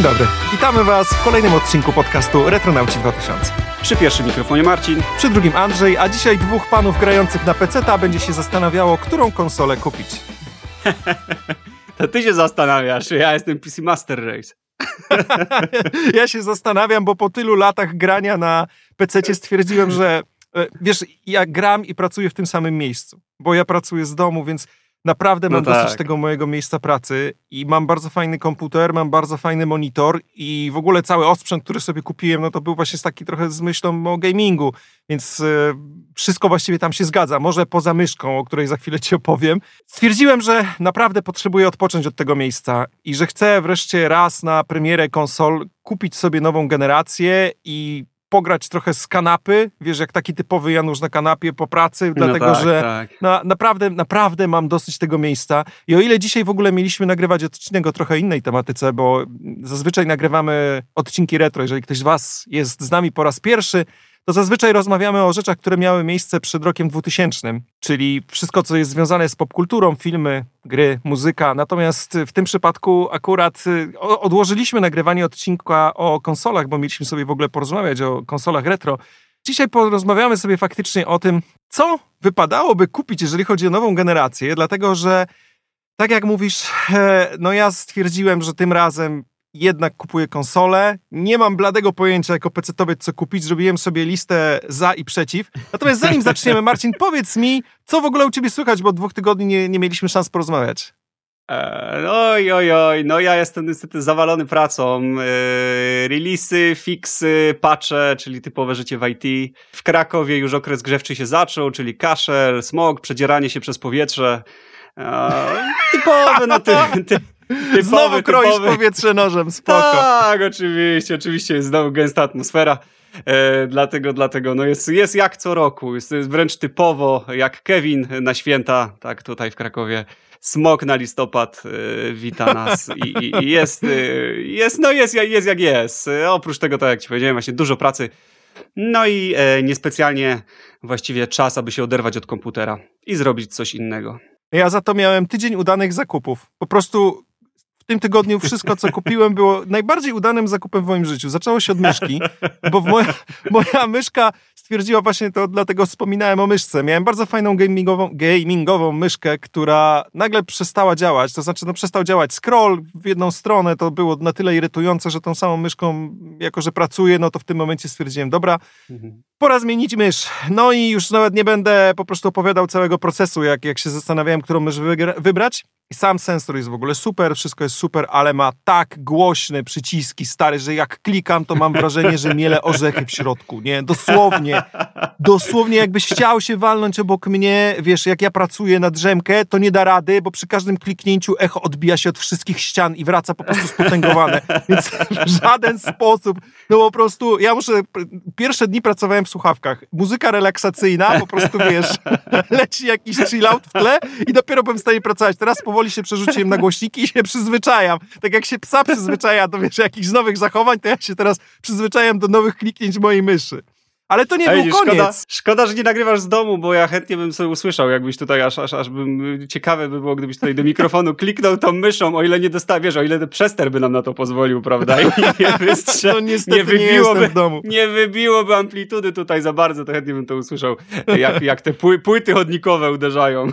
Dzień dobry. Witamy Was w kolejnym odcinku podcastu Retronauci 2000. Przy pierwszym mikrofonie Marcin. Przy drugim Andrzej, a dzisiaj dwóch panów grających na PC będzie się zastanawiało, którą konsolę kupić. to ty się zastanawiasz, ja jestem PC Master Race. ja się zastanawiam, bo po tylu latach grania na PC stwierdziłem, że e, wiesz, ja gram i pracuję w tym samym miejscu, bo ja pracuję z domu, więc Naprawdę mam no tak. dosyć tego mojego miejsca pracy i mam bardzo fajny komputer, mam bardzo fajny monitor i w ogóle cały osprzęt, który sobie kupiłem, no to był właśnie taki trochę z myślą o gamingu, więc e, wszystko właściwie tam się zgadza. Może poza myszką, o której za chwilę ci opowiem. Stwierdziłem, że naprawdę potrzebuję odpocząć od tego miejsca i że chcę wreszcie raz na premierę konsol kupić sobie nową generację i pograć trochę z kanapy, wiesz, jak taki typowy Janusz na kanapie po pracy, no dlatego tak, że tak. Na, naprawdę, naprawdę mam dosyć tego miejsca. I o ile dzisiaj w ogóle mieliśmy nagrywać odcinek o trochę innej tematyce, bo zazwyczaj nagrywamy odcinki retro, jeżeli ktoś z Was jest z nami po raz pierwszy, to zazwyczaj rozmawiamy o rzeczach, które miały miejsce przed rokiem 2000, czyli wszystko, co jest związane z popkulturą, filmy, gry, muzyka. Natomiast w tym przypadku akurat y, odłożyliśmy nagrywanie odcinka o konsolach, bo mieliśmy sobie w ogóle porozmawiać o konsolach retro. Dzisiaj porozmawiamy sobie faktycznie o tym, co wypadałoby kupić, jeżeli chodzi o nową generację, dlatego że tak jak mówisz, e, no ja stwierdziłem, że tym razem jednak kupuję konsolę. Nie mam bladego pojęcia jako pecetowiec, co kupić. Zrobiłem sobie listę za i przeciw. Natomiast zanim zaczniemy, Marcin, powiedz mi, co w ogóle u ciebie słychać, bo od dwóch tygodni nie, nie mieliśmy szans porozmawiać. Eee, oj, oj, oj, no ja jestem niestety zawalony pracą. Eee, releasy, fixy, patche, czyli typowe życie w IT. W Krakowie już okres grzewczy się zaczął, czyli kaszel, smog, przedzieranie się przez powietrze. Eee, typowe, no ty, ty Typowy, Znowu kroisz typowy. powietrze nożem, spoko. Tak, oczywiście, oczywiście jest znowu gęsta atmosfera. E, dlatego, dlatego no jest, jest jak co roku, jest, jest wręcz typowo jak Kevin na święta, tak tutaj w Krakowie. Smok na listopad e, wita nas i, i, jest, e, jest, no jest, jest jak jest. E, oprócz tego, tak jak ci powiedziałem, właśnie dużo pracy. No i e, niespecjalnie właściwie czas, aby się oderwać od komputera i zrobić coś innego. Ja za to miałem tydzień udanych zakupów. Po prostu tym tygodniu wszystko, co kupiłem, było najbardziej udanym zakupem w moim życiu. Zaczęło się od myszki, bo moja, moja myszka stwierdziła właśnie to, dlatego wspominałem o myszce. Miałem bardzo fajną gamingową, gamingową myszkę, która nagle przestała działać. To znaczy, no przestał działać scroll w jedną stronę. To było na tyle irytujące, że tą samą myszką, jako że pracuję, no to w tym momencie stwierdziłem, dobra, mhm. pora zmienić mysz. No i już nawet nie będę po prostu opowiadał całego procesu, jak, jak się zastanawiałem, którą mysz wybrać. Sam sensor jest w ogóle super, wszystko jest super, ale ma tak głośne przyciski stary, że jak klikam, to mam wrażenie, że miele orzechy w środku, nie? Dosłownie. Dosłownie jakbyś chciał się walnąć obok mnie, wiesz, jak ja pracuję na drzemkę, to nie da rady, bo przy każdym kliknięciu echo odbija się od wszystkich ścian i wraca po prostu spotęgowane. Więc w żaden sposób, no po prostu, ja muszę, pierwsze dni pracowałem w słuchawkach. Muzyka relaksacyjna, po prostu wiesz, leci jakiś chill out w tle i dopiero bym w stanie pracować. Teraz powoli powoli się przerzuciłem na głośniki i się przyzwyczajam. Tak jak się psa przyzwyczaja do wiesz, jakichś nowych zachowań, to ja się teraz przyzwyczajam do nowych kliknięć mojej myszy. Ale to nie Ej, był koniec. Szkoda, szkoda, że nie nagrywasz z domu, bo ja chętnie bym sobie usłyszał, jakbyś tutaj, aż, aż, aż bym, ciekawe by było, gdybyś tutaj do mikrofonu kliknął tą myszą, o ile nie dostawiesz, o ile przester by nam na to pozwolił, prawda? I nie wystrze... no niestety nie, wybiłoby, nie w domu. Nie wybiłoby amplitudy tutaj za bardzo, to chętnie bym to usłyszał, jak, jak te płyty chodnikowe uderzają.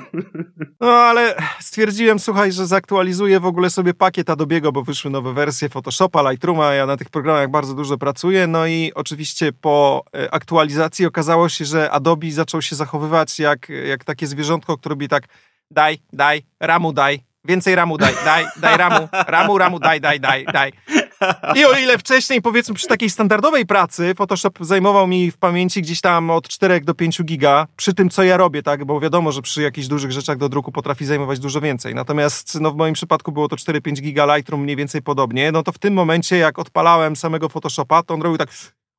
No ale stwierdziłem, słuchaj, że zaktualizuję w ogóle sobie pakiet Adobe'ego, bo wyszły nowe wersje Photoshopa, Lightrooma, ja na tych programach bardzo dużo pracuję, no i oczywiście po aktualizacji aktualizacji okazało się, że Adobe zaczął się zachowywać jak, jak takie zwierzątko, które robi tak daj, daj, ramu daj, więcej ramu daj, daj, daj ramu, ramu, ramu, daj, daj, daj, daj. I o ile wcześniej, powiedzmy, przy takiej standardowej pracy Photoshop zajmował mi w pamięci gdzieś tam od 4 do 5 giga, przy tym, co ja robię, tak, bo wiadomo, że przy jakichś dużych rzeczach do druku potrafi zajmować dużo więcej. Natomiast no, w moim przypadku było to 4-5 giga Lightroom mniej więcej podobnie, no to w tym momencie, jak odpalałem samego Photoshopa, to on robił tak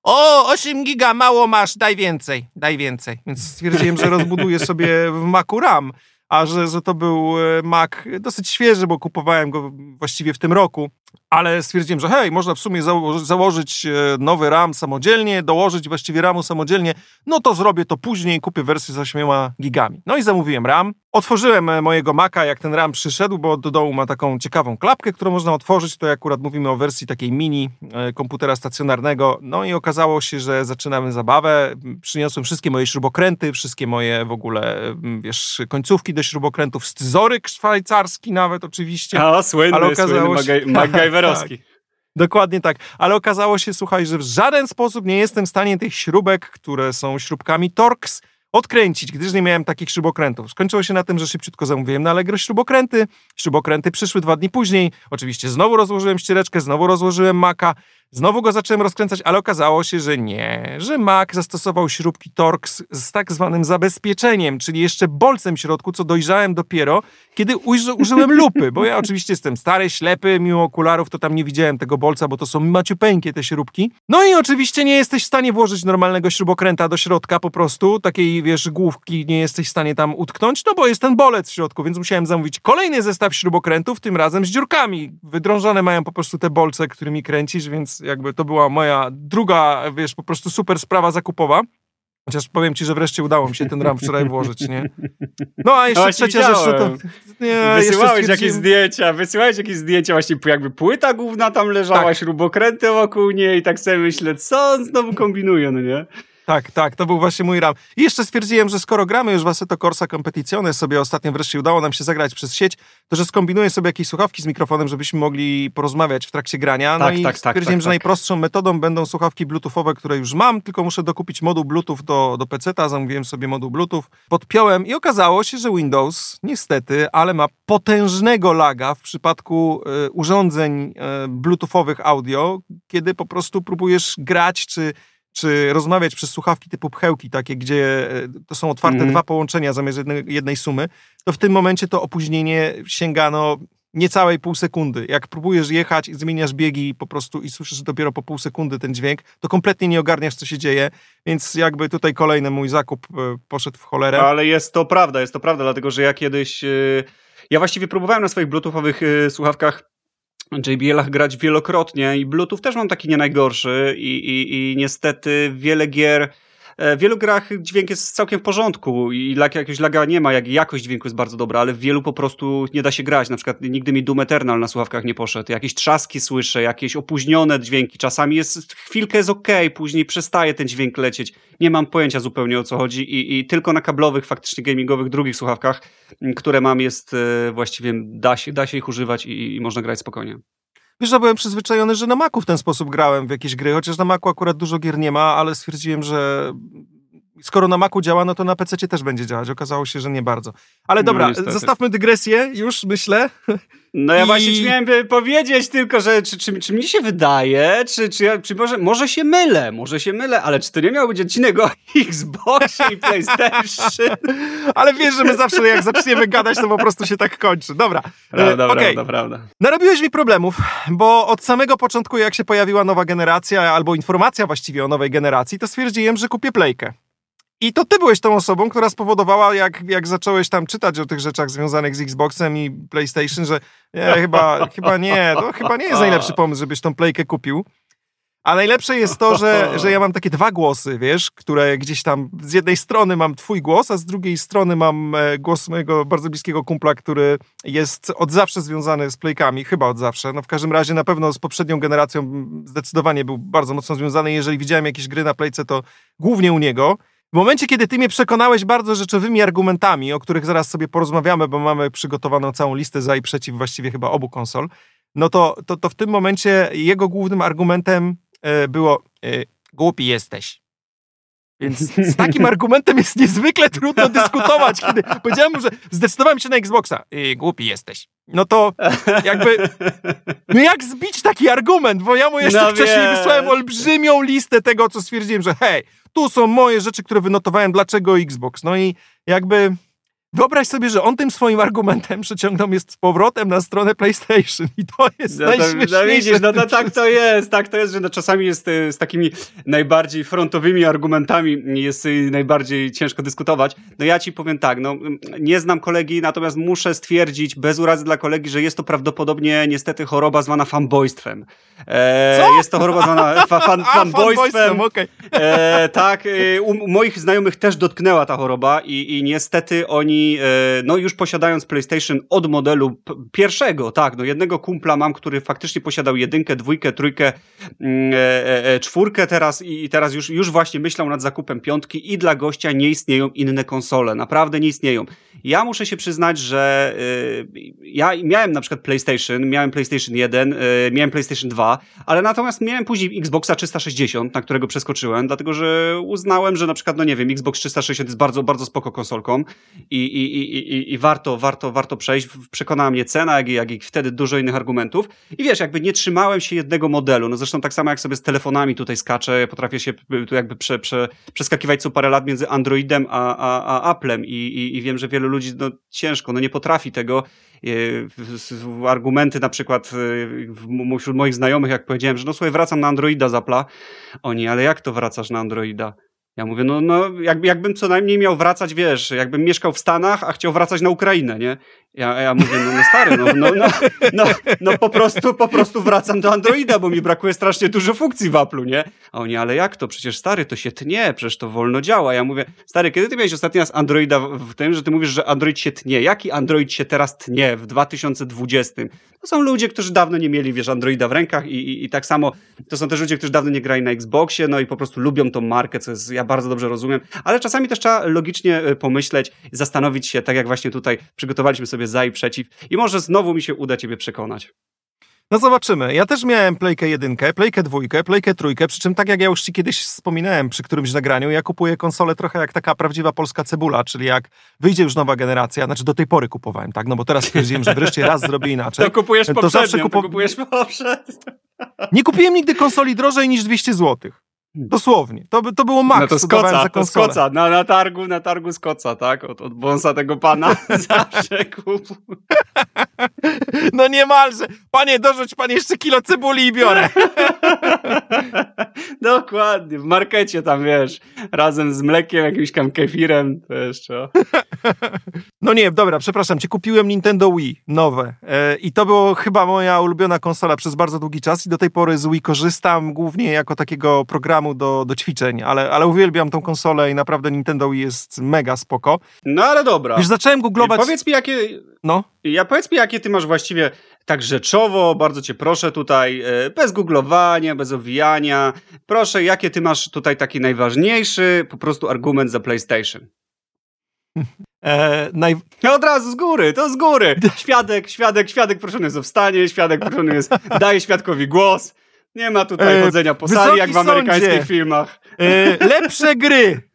o, 8 giga, mało masz, daj więcej, daj więcej. Więc stwierdziłem, że rozbuduję sobie w Macu RAM. A że, że to był e, Mac dosyć świeży, bo kupowałem go właściwie w tym roku, ale stwierdziłem, że hej, można w sumie zało założyć e, nowy RAM samodzielnie, dołożyć właściwie RAMu samodzielnie, no to zrobię to później, kupię wersję z 8 gigami. No i zamówiłem RAM. Otworzyłem e, mojego Maca, jak ten RAM przyszedł, bo do dołu ma taką ciekawą klapkę, którą można otworzyć, to akurat mówimy o wersji takiej mini komputera stacjonarnego, no i okazało się, że zaczynamy zabawę, przyniosłem wszystkie moje śrubokręty, wszystkie moje w ogóle, wiesz, końcówki do śrubokrętów, scyzoryk szwajcarski nawet oczywiście. A, słynny, ale okazało słynny się... MacGyverowski. tak. Dokładnie tak. Ale okazało się, słuchaj, że w żaden sposób nie jestem w stanie tych śrubek, które są śrubkami Torx, odkręcić, gdyż nie miałem takich śrubokrętów. Skończyło się na tym, że szybciutko zamówiłem na Allegro śrubokręty. Śrubokręty przyszły dwa dni później. Oczywiście znowu rozłożyłem ściereczkę, znowu rozłożyłem maka. Znowu go zacząłem rozkręcać, ale okazało się, że nie, że Mac zastosował śrubki Torx z tak zwanym zabezpieczeniem, czyli jeszcze bolcem w środku, co dojrzałem dopiero, kiedy użyłem lupy, bo ja oczywiście jestem stary, ślepy, mimo okularów to tam nie widziałem tego bolca, bo to są maciupeńkie te śrubki. No i oczywiście nie jesteś w stanie włożyć normalnego śrubokręta do środka po prostu, takiej wiesz, główki nie jesteś w stanie tam utknąć, no bo jest ten bolec w środku, więc musiałem zamówić kolejny zestaw śrubokrętów, tym razem z dziurkami. Wydrążone mają po prostu te bolce, którymi kręcisz, więc jakby to była moja druga, wiesz, po prostu super sprawa zakupowa. Chociaż powiem ci, że wreszcie udało mi się ten RAM wczoraj włożyć, nie? No a jeszcze no, trzecia rzecz, to... Nie, wysyłałeś jakieś zdjęcia, wysyłałeś jakieś zdjęcia, właśnie jakby płyta główna tam leżała, tak. śrubokręty wokół niej i tak sobie myślę, co on znowu kombinuje, no nie? Tak, tak, to był właśnie mój RAM. I jeszcze stwierdziłem, że skoro gramy już w Assetto Corsa Competizione, sobie ostatnio wreszcie udało nam się zagrać przez sieć, to że skombinuję sobie jakieś słuchawki z mikrofonem, żebyśmy mogli porozmawiać w trakcie grania. No tak, i tak, tak, stwierdziłem, tak, że tak. najprostszą metodą będą słuchawki bluetoothowe, które już mam, tylko muszę dokupić moduł Bluetooth do, do PC-ta, zamówiłem sobie moduł Bluetooth, podpiąłem i okazało się, że Windows niestety, ale ma potężnego laga w przypadku y, urządzeń y, bluetoothowych audio, kiedy po prostu próbujesz grać czy czy rozmawiać przez słuchawki typu pchełki, takie, gdzie e, to są otwarte mm. dwa połączenia zamiast jednej, jednej sumy, to w tym momencie to opóźnienie sięgano niecałej pół sekundy. Jak próbujesz jechać i zmieniasz biegi po prostu i słyszysz dopiero po pół sekundy ten dźwięk, to kompletnie nie ogarniasz, co się dzieje, więc jakby tutaj kolejny mój zakup e, poszedł w cholerę. Ale jest to prawda, jest to prawda, dlatego że ja kiedyś... E, ja właściwie próbowałem na swoich bluetoothowych słuchawkach JBL-ach grać wielokrotnie i Bluetooth też mam taki nie najgorszy i, i, i niestety wiele gier w wielu grach dźwięk jest całkiem w porządku i lag, jakiegoś laga nie ma, jak jakość dźwięku jest bardzo dobra, ale w wielu po prostu nie da się grać. Na przykład nigdy mi Doom Eternal na słuchawkach nie poszedł. Jakieś trzaski słyszę, jakieś opóźnione dźwięki. Czasami jest, chwilkę jest ok, później przestaje ten dźwięk lecieć. Nie mam pojęcia zupełnie o co chodzi i, i tylko na kablowych, faktycznie gamingowych, drugich słuchawkach, które mam jest e, właściwie, da się, da się ich używać i, i można grać spokojnie. Wiesz, że byłem przyzwyczajony, że na Macu w ten sposób grałem w jakieś gry, chociaż na Macu akurat dużo gier nie ma, ale stwierdziłem, że skoro na Macu działa, no to na PC też będzie działać. Okazało się, że nie bardzo. Ale no, dobra, no, zostawmy dygresję już, myślę. No ja I... właśnie śmiałem powiedzieć tylko, że czy, czy, czy mi się wydaje, czy, czy, czy może, może się mylę, może się mylę, ale czy to nie miał być odcinek o Xboxie i PlayStation? ale wiesz, że my zawsze jak zaczniemy gadać, to po prostu się tak kończy. Dobra. Prawda, okay. prawda, prawda. Narobiłeś mi problemów, bo od samego początku, jak się pojawiła nowa generacja, albo informacja właściwie o nowej generacji, to stwierdziłem, że kupię Playkę. I to ty byłeś tą osobą, która spowodowała, jak, jak zacząłeś tam czytać o tych rzeczach związanych z Xboxem i PlayStation, że nie, chyba, chyba nie, to chyba nie jest najlepszy pomysł, żebyś tą playkę kupił. A najlepsze jest to, że, że ja mam takie dwa głosy, wiesz, które gdzieś tam z jednej strony mam twój głos, a z drugiej strony mam e, głos mojego bardzo bliskiego kumpla, który jest od zawsze związany z playkami, chyba od zawsze. No w każdym razie na pewno z poprzednią generacją zdecydowanie był bardzo mocno związany. Jeżeli widziałem jakieś gry na playce, to głównie u niego. W momencie, kiedy ty mnie przekonałeś bardzo rzeczowymi argumentami, o których zaraz sobie porozmawiamy, bo mamy przygotowaną całą listę za i przeciw właściwie chyba obu konsol, no to, to, to w tym momencie jego głównym argumentem e, było e, głupi jesteś. Więc z takim argumentem jest niezwykle trudno dyskutować, kiedy powiedziałem, że zdecydowałem się na Xboxa. I głupi jesteś. No to jakby, no jak zbić taki argument? Bo ja mu jeszcze no wcześniej wiesz. wysłałem olbrzymią listę tego, co stwierdziłem, że hej, tu są moje rzeczy, które wynotowałem, dlaczego Xbox. No i jakby Wyobraź sobie, że on tym swoim argumentem przyciągnął mnie z powrotem na stronę PlayStation i to jest no to, najśmieszniejsze. No widzisz, no to tak to jest, tak to jest, że no czasami jest e, z takimi najbardziej frontowymi argumentami jest e, najbardziej ciężko dyskutować. No ja ci powiem tak, no nie znam kolegi, natomiast muszę stwierdzić bez urazy dla kolegi, że jest to prawdopodobnie niestety choroba zwana fanboystwem. E, jest to choroba zwana fa, fan, A, fanboystwem. Okay. E, tak, e, u moich znajomych też dotknęła ta choroba i, i niestety oni E, no już posiadając PlayStation od modelu pierwszego, tak, no jednego kumpla mam, który faktycznie posiadał jedynkę, dwójkę, trójkę, mm, e, e, czwórkę teraz i teraz już, już właśnie myślał nad zakupem piątki i dla gościa nie istnieją inne konsole, naprawdę nie istnieją. Ja muszę się przyznać, że ja miałem na przykład PlayStation, miałem PlayStation 1, miałem PlayStation 2, ale natomiast miałem później Xboxa 360, na którego przeskoczyłem, dlatego że uznałem, że na przykład, no nie wiem, Xbox 360 jest bardzo, bardzo spoko konsolką i, i, i, i, warto, warto, warto przejść. Przekonała mnie cena, jak i, jak i wtedy dużo innych argumentów. I wiesz, jakby nie trzymałem się jednego modelu. No zresztą tak samo jak sobie z telefonami tutaj skaczę, potrafię się tu jakby prze, prze, przeskakiwać co parę lat między Androidem a, a, a Applem I, i, i wiem, że wielu ludzi no, ciężko, no nie potrafi tego. E, argumenty na przykład e, wśród moich znajomych, jak powiedziałem, że no słuchaj, wracam na Androida z Apple'a. Oni, ale jak to wracasz na Androida? Ja mówię, no, no jakby, jakbym co najmniej miał wracać, wiesz, jakbym mieszkał w Stanach, a chciał wracać na Ukrainę, nie? Ja, ja mówię, no, no stary, no, no, no, no, no po prostu, po prostu wracam do Androida, bo mi brakuje strasznie dużo funkcji w Apple'u, nie? A oni, ale jak to? Przecież stary, to się tnie, przecież to wolno działa. Ja mówię, stary, kiedy ty miałeś ostatni raz Androida w, tym, że ty mówisz, że Android się tnie? Jaki Android się teraz tnie w 2020? To są ludzie, którzy dawno nie mieli, wiesz, Androida w rękach i, i, i tak samo to są też ludzie, którzy dawno nie grali na Xboxie, no i po prostu lubią tą markę, co jest, ja bardzo dobrze rozumiem, ale czasami też trzeba logicznie e, pomyśleć, zastanowić się, tak jak właśnie tutaj przygotowaliśmy sobie za i przeciw i może znowu mi się uda ciebie przekonać. No zobaczymy. Ja też miałem Playkę jedynkę, Playkę dwójkę, Playkę trójkę, przy czym tak jak ja już ci kiedyś wspominałem przy którymś nagraniu, ja kupuję konsolę trochę jak taka prawdziwa polska cebula, czyli jak wyjdzie już nowa generacja, znaczy do tej pory kupowałem, tak? No bo teraz stwierdziłem, że wreszcie raz zrobię inaczej. To kupujesz to zawsze kupu... to kupujesz poprzednią. Nie kupiłem nigdy konsoli drożej niż 200 złotych. Dosłownie. To, to było maks. No to skoca, to skoca. Na, na targu, na targu skoca, tak? Od, od bonsa tego pana zawsze kup. No niemalże. Panie, dorzuć pan jeszcze kilo cebuli i biorę. Dokładnie. W markecie tam, wiesz, razem z mlekiem, jakimś tam kefirem, to jeszcze. No nie, dobra, przepraszam cię. Kupiłem Nintendo Wii nowe e, i to było chyba moja ulubiona konsola przez bardzo długi czas i do tej pory z Wii korzystam głównie jako takiego programu do, do ćwiczeń, ale, ale uwielbiam tą konsolę i naprawdę Nintendo Wii jest mega spoko. No ale dobra. Już zacząłem googlować... Powiedz mi, jakie... No? Ja powiedz mi, jakie ty masz właściwie tak rzeczowo, bardzo cię proszę tutaj, e, bez googlowania, bez owijania. Proszę, jakie ty masz tutaj taki najważniejszy po prostu argument za PlayStation? E, naj... No od razu z góry, to z góry. Świadek, świadek, świadek proszony jest o wstanie, świadek proszony jest, daje świadkowi głos. Nie ma tutaj e, chodzenia po sali, jak w amerykańskich sądzie. filmach. Lepsze gry.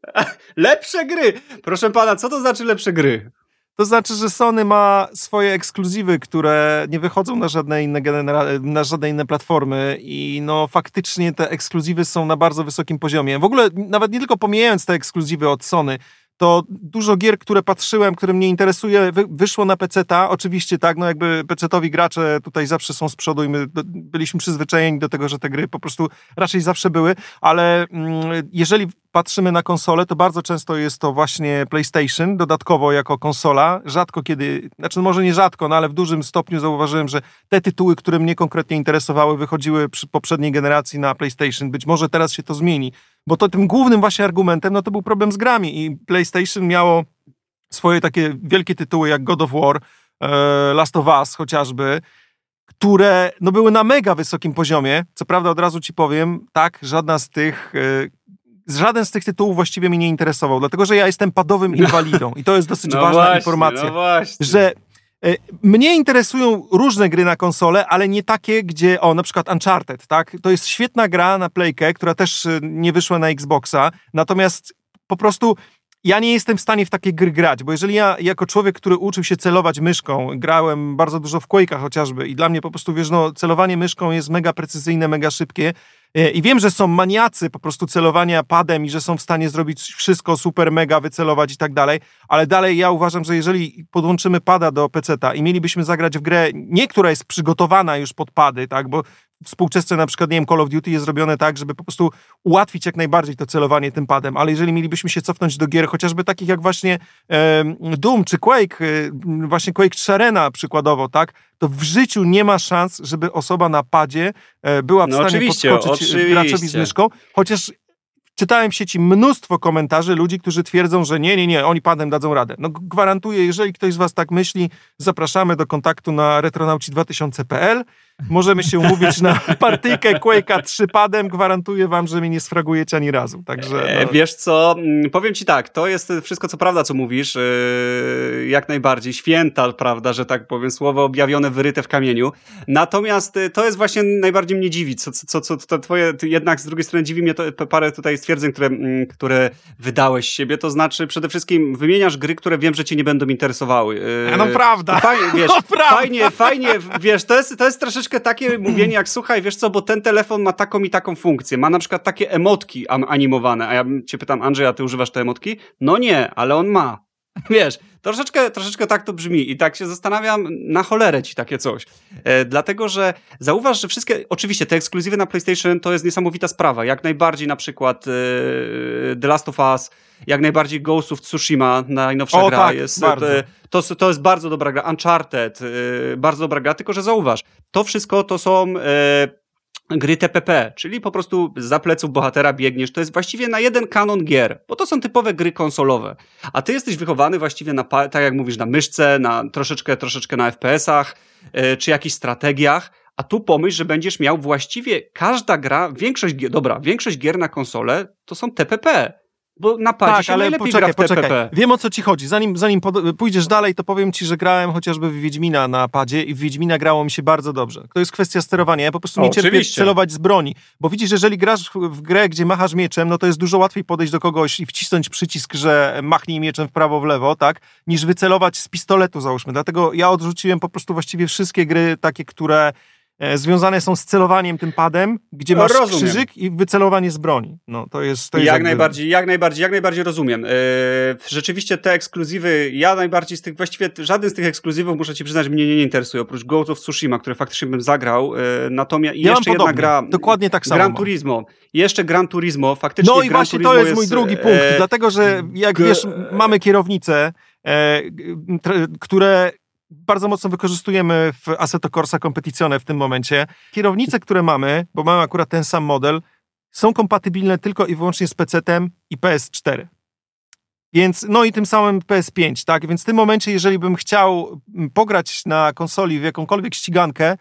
lepsze gry. Proszę pana, co to znaczy lepsze gry? To znaczy, że Sony ma swoje ekskluzywy, które nie wychodzą na żadne inne, genera- na żadne inne platformy i no faktycznie te ekskluzywy są na bardzo wysokim poziomie. W ogóle nawet nie tylko pomijając te ekskluzywy od Sony, to dużo gier, które patrzyłem, które mnie interesuje, wy, wyszło na PC-ta. Oczywiście tak, no jakby PC-towi gracze tutaj zawsze są z przodu i my byliśmy przyzwyczajeni do tego, że te gry po prostu raczej zawsze były, ale mm, jeżeli patrzymy na konsolę, to bardzo często jest to właśnie PlayStation, dodatkowo jako konsola. Rzadko kiedy, znaczy może nie rzadko, no ale w dużym stopniu zauważyłem, że te tytuły, które mnie konkretnie interesowały, wychodziły przy poprzedniej generacji na PlayStation. Być może teraz się to zmieni, bo to tym głównym właśnie argumentem, no to był problem z grami i PlayStation miało swoje takie wielkie tytuły jak God of War, e, Last of Us chociażby, które no, były na mega wysokim poziomie. Co prawda od razu ci powiem, tak, żadna z tych e, żaden z tych tytułów właściwie mnie nie interesował, dlatego że ja jestem padowym inwalidą i to jest dosyć no ważna właśnie, informacja, no że mnie interesują różne gry na konsolę, ale nie takie, gdzie, o, na przykład Uncharted, tak? To jest świetna gra na Playkę, która też e, nie wyszła na Xboxa, natomiast po prostu ja nie jestem w stanie w takie gry grać, bo jeżeli ja jako człowiek, który uczył się celować myszką, grałem bardzo dużo w Quake'ach chociażby i dla mnie po prostu, wiesz, no, celowanie myszką jest mega precyzyjne, mega szybkie, E, I wiem, że są maniacy po prostu celowania padem i że są w stanie zrobić wszystko super, mega, wycelować i tak dalej, ale dalej ja uważam, że jeżeli podłączymy pada do PC-ta i mielibyśmy zagrać w grę, nie która jest przygotowana już pod pady, tak, bo współczesne na przykład, nie wiem, Call of Duty jest zrobione tak, żeby po prostu ułatwić jak najbardziej to celowanie tym padem, ale jeżeli mielibyśmy się cofnąć do gier, chociażby takich jak właśnie e, Doom czy Quake, e, właśnie Quake 3 Arena przykładowo, tak, to w życiu nie ma szans, żeby osoba na padzie e, była w no stanie podskoczyć oczywiście. graczowi z myszką, chociaż czytałem w sieci mnóstwo komentarzy ludzi, którzy twierdzą, że nie, nie, nie, oni padem dadzą radę. No gwarantuję, jeżeli ktoś z was tak myśli, zapraszamy do kontaktu na retronauci2000.pl możemy się umówić na partyjkę Quake'a 3 padem, gwarantuję wam, że mnie nie sfragujecie ani razu. Także, e, no. Wiesz co, mm, powiem ci tak, to jest wszystko co prawda, co mówisz, yy, jak najbardziej, święta, prawda, że tak powiem, słowo objawione, wyryte w kamieniu. Natomiast e, to jest właśnie najbardziej mnie dziwi, co, co, co to twoje, jednak z drugiej strony dziwi mnie to parę tutaj stwierdzeń, które, mm, które wydałeś siebie, to znaczy przede wszystkim wymieniasz gry, które wiem, że cię nie będą interesowały. No prawda. Fajnie, wiesz, no, prawda. fajnie, fajnie, wiesz, to jest, to jest troszeczkę troszeczkę takie mówienie jak, słuchaj, wiesz co, bo ten telefon ma taką i taką funkcję, ma na przykład takie emotki animowane, a ja cię pytam, Andrzej, a ty używasz te emotki? No nie, ale on ma. Wiesz, troszeczkę, troszeczkę tak to brzmi i tak się zastanawiam, na cholerę ci takie coś. E, dlatego, że zauważ, że wszystkie, oczywiście te ekskluzywy na PlayStation to jest niesamowita sprawa. Jak najbardziej na przykład e, The Last of Us, jak najbardziej Ghost of Tsushima, najnowsza o, gra tak, jest. Bardzo. E, to, to jest bardzo dobra gra. Uncharted, e, bardzo dobra gra, tylko że zauważ, to wszystko to są e, gry TPP, czyli po prostu za pleców bohatera biegniesz. To jest właściwie na jeden kanon gier, bo to są typowe gry konsolowe. A ty jesteś wychowany właściwie na, tak jak mówisz, na myszce, na troszeczkę, troszeczkę na FPS-ach, yy, czy jakichś strategiach. A tu pomyśl, że będziesz miał właściwie każda gra, większość dobra, większość gier na konsolę to są TPP. Bo na padzie tak, się ale poczekaj, poczekaj. Wiem o co ci chodzi. Zanim, zanim pójdziesz dalej, to powiem ci, że grałem chociażby w Wiedźmina na padzie i w Wiedźmina grało mi się bardzo dobrze. To jest kwestia sterowania. Ja po prostu o, nie cierpię oczywiście. celować z broni. Bo widzisz, jeżeli grasz w grę, gdzie machasz mieczem, no to jest dużo łatwiej podejść do kogoś i wcisnąć przycisk, że machnij mieczem w prawo, w lewo, tak? Niż wycelować z pistoletu, załóżmy. Dlatego ja odrzuciłem po prostu właściwie wszystkie gry takie, które związane są z celowaniem tym padem, gdzie masz rozumiem. krzyżyk i wycelowanie z broni. No, to jest, to jest jak jakby... najbardziej, jak najbardziej, jak najbardziej rozumiem. Yy, rzeczywiście te ekskluzywy, ja najbardziej z tych, właściwie żaden z tych ekskluzywów, muszę ci przyznać, mnie nie, nie interesuje, oprócz Ghost of Tsushima, które faktycznie bym zagrał, yy, natomiast ja jeszcze jedna gra. Dokładnie tak samo. Gran Turismo. Jeszcze Gran Turismo, faktycznie No i Gran właśnie Turismo to jest, jest mój drugi punkt, e, dlatego, że jak wiesz, mamy kierownice, e, które bardzo mocno wykorzystujemy w Assetto Corsa Competizione w tym momencie. Kierownice, które mamy, bo mamy akurat ten sam model, są kompatybilne tylko i wyłącznie z PC-tem i PS4. Więc, no i tym samym PS5, tak? Więc w tym momencie, jeżeli bym chciał pograć na konsoli w jakąkolwiek ścigankę,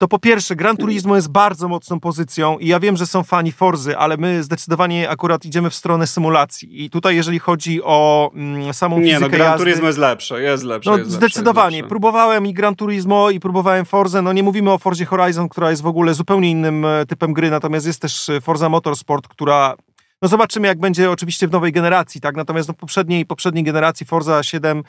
to po pierwsze, Gran Turismo jest bardzo mocną pozycją i ja wiem, że są fani Forzy, ale my zdecydowanie akurat idziemy w stronę symulacji. I tutaj, jeżeli chodzi o mm, samą Nie, fizykę no Gran jazdy, Turismo jest lepsze, jest lepsze. No jest zdecydowanie. Lepsze, próbowałem i Gran Turismo i próbowałem Forzę. No nie mówimy o Forzie Horizon, która jest w ogóle zupełnie innym e, typem gry, natomiast jest też e, Forza Motorsport, która no zobaczymy, jak będzie oczywiście w nowej generacji, tak? Natomiast w no, poprzedniej, poprzedniej generacji Forza 7 E,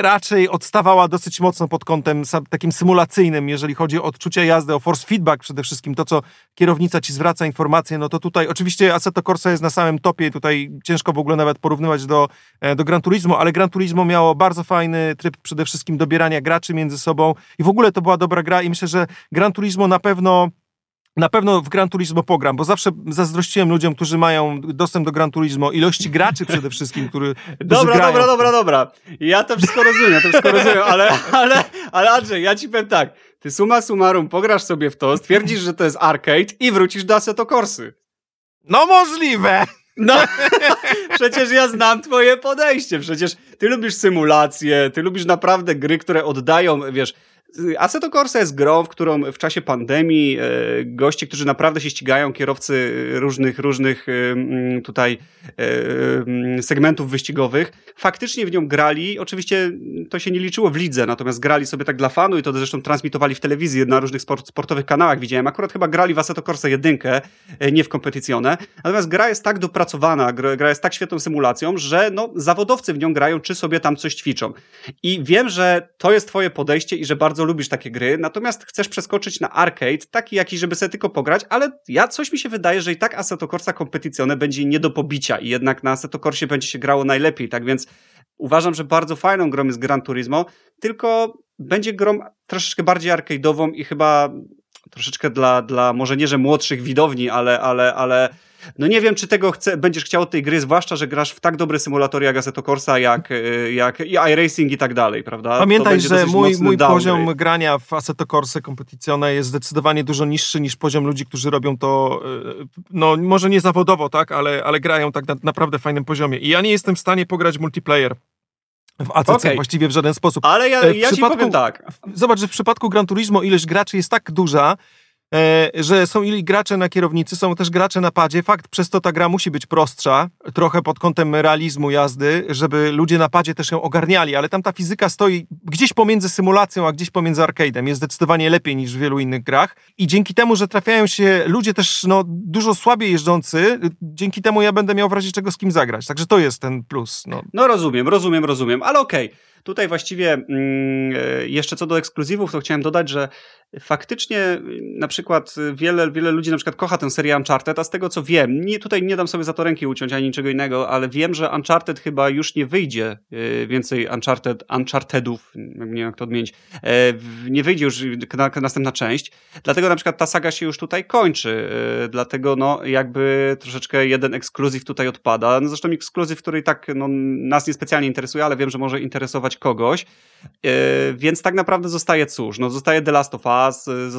raczej odstawała dosyć mocno pod kątem takim symulacyjnym, jeżeli chodzi o odczucie jazdy, o force feedback przede wszystkim, to co kierownica ci zwraca informacje, no to tutaj oczywiście Assetto Corsa jest na samym topie, tutaj ciężko w ogóle nawet porównywać do, e, do Gran Turismo, ale Gran Turismo miało bardzo fajny tryb przede wszystkim dobierania graczy między sobą i w ogóle to była dobra gra i myślę, że Gran Turismo na pewno na pewno w Gran Turismo pogram, bo zawsze zazdrościłem ludziom, którzy mają dostęp do Gran Turismo, ilości graczy przede wszystkim, który, Dobra, grają. dobra, dobra, dobra. Ja to wszystko rozumiem, ja to wszystko rozumiem, ale, ale, ale Andrzej, ja ci powiem tak. Ty suma summarum pograsz sobie w to, stwierdzisz, że to jest arcade i wrócisz do Assetto Corsy. No możliwe! No, przecież ja znam twoje podejście. Przecież ty lubisz symulacje, ty lubisz naprawdę gry, które oddają, wiesz, Assetto Corsa jest grą, w którą w czasie pandemii e, goście, którzy naprawdę się ścigają, kierowcy różnych, różnych e, tutaj e, segmentów wyścigowych, faktycznie w nią grali. Oczywiście to się nie liczyło w lidze, natomiast grali sobie tak dla fanu i to zresztą transmitowali w telewizji na różnych sport, sportowych kanałach. Widziałem, akurat chyba grali w Assetto Corsa jedynkę, nie w kompetycjone. Natomiast gra jest tak dopracowana, gra jest tak świetną symulacją, że no, zawodowcy w nią grają, czy sobie tam coś ćwiczą. I wiem, że to jest twoje podejście i że bardzo bardzo lubisz takie gry, natomiast chcesz przeskoczyć na arcade, taki jakiś, żeby sobie tylko pograć, ale ja coś mi się wydaje, że i tak Assetto Corsa Competizione będzie nie do pobicia i jednak na Assetto Corsie będzie się grało najlepiej, tak więc uważam, że bardzo fajną grą jest Gran Turismo, tylko będzie grą troszeczkę bardziej arcade'ową i chyba troszeczkę dla, dla może nie, że młodszych widowni, ale, ale, ale no nie wiem, czy tego chce, będziesz chciał tej gry, zwłaszcza, że grasz w tak dobre symulatory jak Assetto Corsa, jak, y, jak i iRacing i tak dalej, prawda? Pamiętaj, że mój, mój poziom grania w Assetto Corsa Competizione jest zdecydowanie dużo niższy niż poziom ludzi, którzy robią to, y, no może nie zawodowo, tak, ale, ale grają tak na naprawdę fajnym poziomie. I ja nie jestem w stanie pograć multiplayer w ACC okay. właściwie w żaden sposób. Ale ja, ja ci powiem tak. Zobacz, że w przypadku Gran Turismo ilość graczy jest tak duża, E, że są ili gracze na kierownicy, są też gracze na padzie. Fakt, przez to ta gra musi być prostsza, trochę pod kątem realizmu jazdy, żeby ludzie na padzie też ją ogarniali, ale tam ta fizyka stoi gdzieś pomiędzy symulacją, a gdzieś pomiędzy arcade'em. Jest zdecydowanie lepiej niż w wielu innych grach i dzięki temu, że trafiają się ludzie też no, dużo słabiej jeżdżący, dzięki temu ja będę miał w razie czego z kim zagrać. Także to jest ten plus. No, no rozumiem, rozumiem, rozumiem, ale okej. Okay. Tutaj właściwie mm, e, jeszcze co do ekskluzywów, to chciałem dodać, że faktycznie na przykład wiele, wiele ludzi na przykład kocha tę serię Uncharted, a z tego co wiem, nie, tutaj nie dam sobie za to ręki uciąć ani niczego innego, ale wiem, że Uncharted chyba już nie wyjdzie e, więcej Uncharted, Unchartedów, nie wiem jak to odmienić, e, nie wyjdzie już na, następna część, dlatego na przykład ta saga się już tutaj kończy, dlatego no jakby troszeczkę jeden ekskluzyw tutaj odpada, no zresztą ekskluzyw, który tak no, nas niespecjalnie interesuje, ale wiem, że może interesować kogoś, e, więc tak naprawdę zostaje cóż, no zostaje The Last of Us, e,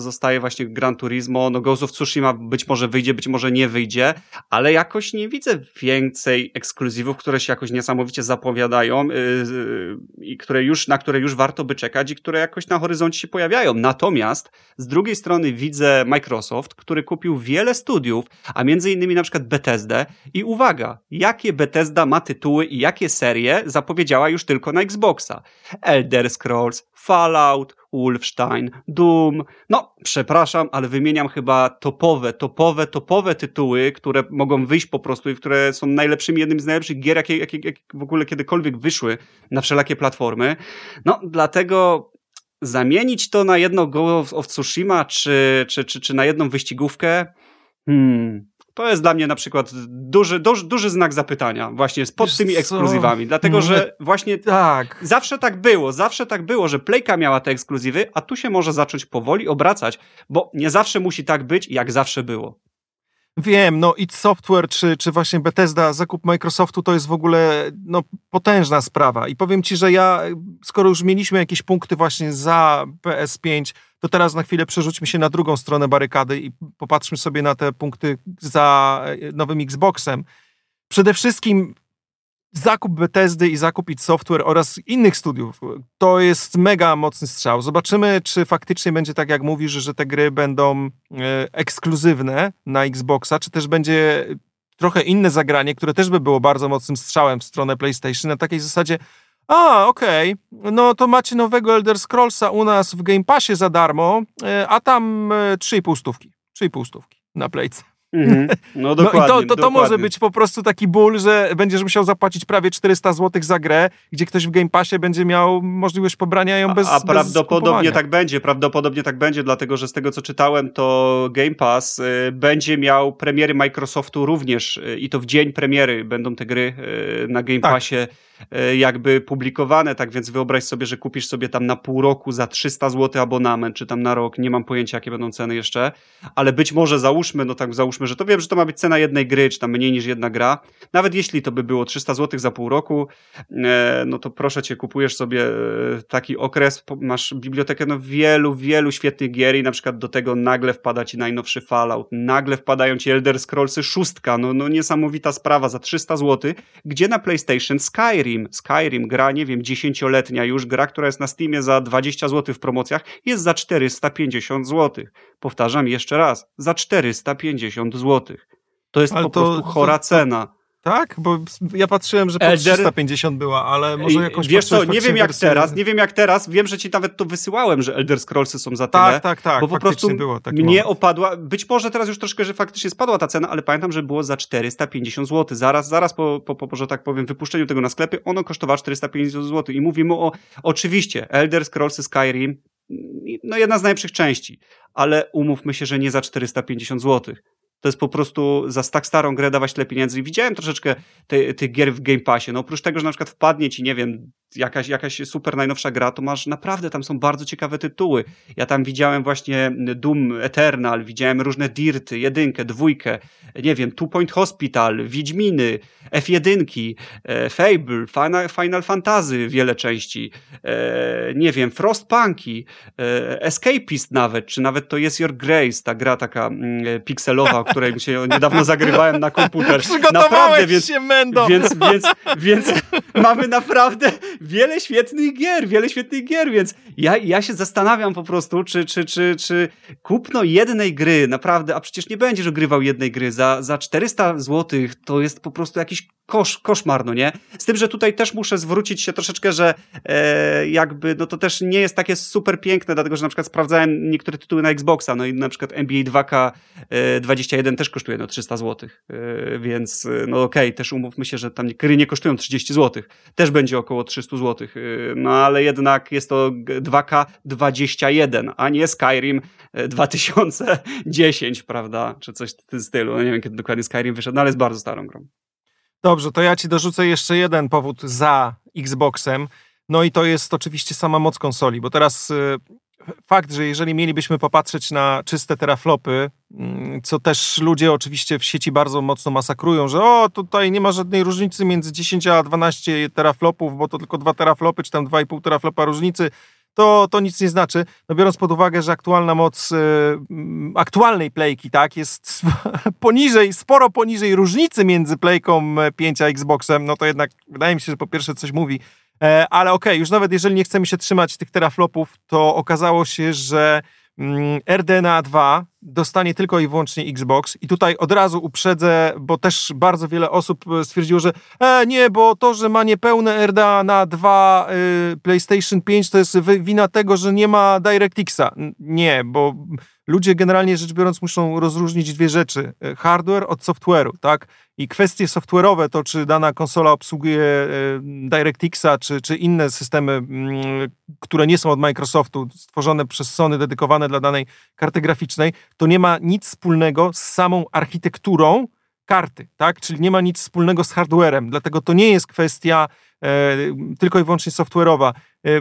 zostaje właśnie Gran Turismo, no Ghost of Tsushima być może wyjdzie, być może nie wyjdzie, ale jakoś nie widzę więcej ekskluzywów, które się jakoś niesamowicie zapowiadają e, i które już, na które już warto by czekać i które jakoś na horyzoncie się pojawiają. Natomiast z drugiej strony widzę Microsoft, który kupił wiele studiów, a między innymi na przykład Bethesdę i uwaga, jakie Bethesda ma tytuły i jakie serie zapowiedziała już tylko na Xboxa. Elder Scrolls, Fallout, Wolfenstein, Doom. No, przepraszam, ale wymieniam chyba topowe, topowe, topowe tytuły, które mogą wyjść po prostu i które są najlepszymi, jednym z najlepszych gier, jakie, jakie, jakie w ogóle kiedykolwiek wyszły na wszelakie platformy. No, dlatego zamienić to na jedno Go of Tsushima, czy, czy, czy, czy na jedną wyścigówkę, hmm, to jest dla mnie na przykład duży, duży, duży znak zapytania właśnie pod Wiesz tymi ekskluzywami. Co? Dlatego, że właśnie tak. zawsze tak było, zawsze tak było, że Playka miała te ekskluzywy, a tu się może zacząć powoli obracać, bo nie zawsze musi tak być, jak zawsze było. Wiem, no id Software czy, czy właśnie Bethesda, zakup Microsoftu to jest w ogóle no, potężna sprawa. I powiem ci, że ja, skoro już mieliśmy jakieś punkty właśnie za PS5, to teraz na chwilę przerzućmy się na drugą stronę barykady i popatrzmy sobie na te punkty za e, nowym Xboxem. Przede wszystkim zakup Bethesdy i zakup id Software oraz innych studiów, to jest mega mocny strzał. Zobaczymy, czy faktycznie będzie tak, jak mówisz, że te gry będą e, ekskluzywne na Xboxa, czy też będzie trochę inne zagranie, które też by było bardzo mocnym strzałem w stronę PlayStation, na takiej zasadzie, a, okej, okay. no to macie nowego Elder Scrollsa u nas w Game Passie za darmo, e, a tam 3,5 e, stówki, 3,5 stówki na Playce. -hmm. No dokładnie. No i to, to, to może być po prostu taki ból, że będziesz musiał zapłacić prawie 400 zł za grę, gdzie ktoś w Game Passie będzie miał możliwość pobrania ją bez A, a prawdopodobnie bez tak będzie, prawdopodobnie tak będzie, dlatego że z tego co czytałem, to Game Pass y, będzie miał premiery Microsoftu również y, i to w dzień premiery będą te gry y, na Game tak. Passie jakby publikowane, tak więc wyobraź sobie, że kupisz sobie tam na pół roku za 300 zł abonament, czy tam na rok, nie mam pojęcia jakie będą ceny jeszcze, ale być może załóżmy, no tak załóżmy, że to wiem, że to ma być cena jednej gry, czy tam mniej niż jedna gra, nawet jeśli to by było 300 zł za pół roku, e, no to proszę cię, kupujesz sobie e, taki okres, masz bibliotekę no wielu, wielu świetnych gier i na przykład do tego nagle wpada ci najnowszy Fallout, nagle wpadają ci Elder Scrollsy szóstka, no, no niesamowita sprawa za 300 zł, gdzie na PlayStation Skyrim Skyrim, Skyrim, gra, nie wiem, dziesięcioletnia już, gra, która jest na Steamie za 20 zł w promocjach, jest za 450 zł. Powtarzam jeszcze raz, za 450 zł. To jest Ale po to, prostu chora to, cena. Tak? Bo ja patrzyłem, że po Elder... 350 była, ale może jakąś Wiesz co, nie wiem jak teraz, nie wiem jak teraz, wiem, że ci nawet to wysyłałem, że Elder Scrollsy są za tak, tyle. Tak, tak, tak. Bo po prostu było mnie moment. opadła, być może teraz już troszkę, że faktycznie spadła ta cena, ale pamiętam, że było za 450 zł. Zaraz, zaraz po, po, po, że tak powiem, wypuszczeniu tego na sklepy, ono kosztowało 450 zł. I mówimy o, oczywiście, Elder Scrollsy Skyrim, no jedna z najlepszych części, ale umówmy się, że nie za 450 zł to jest po prostu za tak starą grę dawać tyle pieniędzy. I widziałem troszeczkę tych gier w Game Passie. No oprócz tego, że na przykład wpadnie ci, nie wiem, jakaś, jakaś super najnowsza gra, to masz naprawdę, tam są bardzo ciekawe tytuły. Ja tam widziałem właśnie Doom Eternal, widziałem różne Dirty, jedynkę, dwójkę, nie wiem, Two Point Hospital, Wiedźminy, F1, e, Fable, Final, Final Fantasy, wiele części, e, nie wiem, Frostpunki, e, Escapist nawet, czy nawet to jest Your Grace, ta gra taka mm, pikselowa, o której się niedawno zagrywałem na komputer. Przygotowałeś naprawdę, się, Mendo! Więc, więc, więc mamy naprawdę wiele świetnych gier, wiele świetnych gier, więc ja, ja się zastanawiam po prostu, czy, czy, czy, czy kupno jednej gry, naprawdę, a przecież nie będziesz ogrywał jednej gry za, za 400 zł, to jest po prostu jakiś kosz, koszmar, no nie? Z tym, że tutaj też muszę zwrócić się troszeczkę, że e, jakby, no to też nie jest takie super piękne, dlatego, że na przykład sprawdzałem niektóre tytuły na Xboxa, no i na przykład NBA 2K21 e, też kosztuje no 300 zł, e, więc e, no okej, okay, też umówmy się, że tam gry nie kosztują 30 zł, też będzie około 300 zł, e, no ale jednak jest to 2K21, a nie Skyrim 2010, e, prawda, czy coś w tym stylu, no nie wiem kiedy dokładnie Skyrim wyszedł, no ale jest bardzo starą grą. Dobrze, to ja ci dorzucę jeszcze jeden powód za Xboxem. No i to jest oczywiście sama moc konsoli, bo teraz y, fakt, że jeżeli mielibyśmy popatrzeć na czyste teraflopy, mm, co też ludzie oczywiście w sieci bardzo mocno masakrują, że o, tutaj nie ma żadnej różnicy między 10 a 12 teraflopów, bo to tylko 2 teraflopy, czy tam 2,5 teraflopa różnicy, to, to nic nie znaczy. No biorąc pod uwagę, że aktualna moc y, aktualnej playki tak, jest poniżej, sporo poniżej różnicy między playką 5 a Xboxem, no to jednak wydaje mi się, że po pierwsze coś mówi. E, ale okej, okay, już nawet jeżeli nie chcemy się trzymać tych teraflopów, to okazało się, że mm, RDNA 2 dostanie tylko i wyłącznie Xbox. I tutaj od razu uprzedzę, bo też bardzo wiele osób e, stwierdziło, że e, nie, bo to, że ma niepełne RDA na 2 y, PlayStation 5 to jest wina tego, że nie ma DirectXa. Nie, bo ludzie generalnie rzecz biorąc muszą rozróżnić dwie rzeczy. E, hardware od software'u, tak? I kwestie software'owe, to czy dana konsola obsługuje e, DirectXa, czy, czy inne systemy, które nie są od Microsoftu, stworzone przez Sony, dedykowane dla danej karty graficznej, to nie ma nic wspólnego z samą architekturą karty, tak? Czyli nie ma nic wspólnego z hardwarem, dlatego to nie jest kwestia e, tylko i wyłącznie software'owa. E,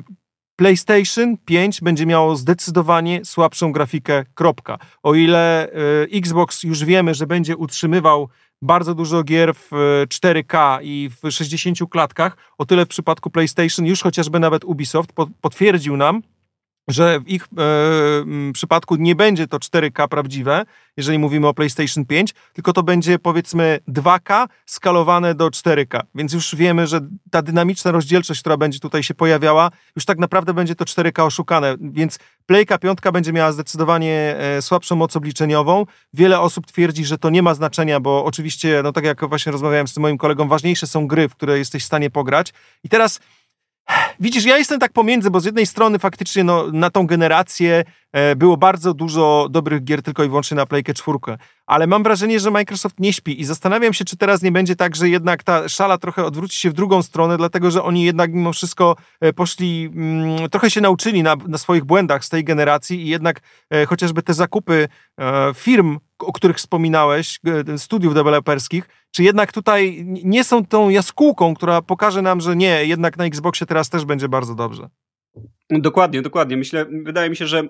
PlayStation 5 będzie miało zdecydowanie słabszą grafikę, kropka. O ile e, Xbox już wiemy, że będzie utrzymywał bardzo dużo gier w 4K i w 60 klatkach, o tyle w przypadku PlayStation już chociażby nawet Ubisoft potwierdził nam, że w ich e, przypadku nie będzie to 4K prawdziwe, jeżeli mówimy o PlayStation 5, tylko to będzie powiedzmy 2K skalowane do 4K. Więc już wiemy, że ta dynamiczna rozdzielczość, która będzie tutaj się pojawiała, już tak naprawdę będzie to 4K oszukane. Więc Playka 5 będzie miała zdecydowanie e, słabszą moc obliczeniową. Wiele osób twierdzi, że to nie ma znaczenia, bo oczywiście, no tak jak właśnie rozmawiałem z tym moim kolegą, ważniejsze są gry, w które jesteś w stanie pograć. I teraz Widzisz, ja jestem tak pomiędzy, bo z jednej strony faktycznie no, na tą generację e, było bardzo dużo dobrych gier tylko i wyłącznie na Playkę 4, ale mam wrażenie, że Microsoft nie śpi i zastanawiam się, czy teraz nie będzie tak, że jednak ta szala trochę odwróci się w drugą stronę, dlatego że oni jednak mimo wszystko e, poszli, mm, trochę się nauczyli na, na, swoich błędach z tej generacji i jednak e, chociażby te zakupy e, firm, o których wspominałeś, e, studiów deweloperskich, czy jednak tutaj nie są tą jaskółką, która pokaże nam, że nie, jednak na Xboxie teraz też będzie bardzo dobrze. Dokładnie, dokładnie. Myślę, wydaje mi się, że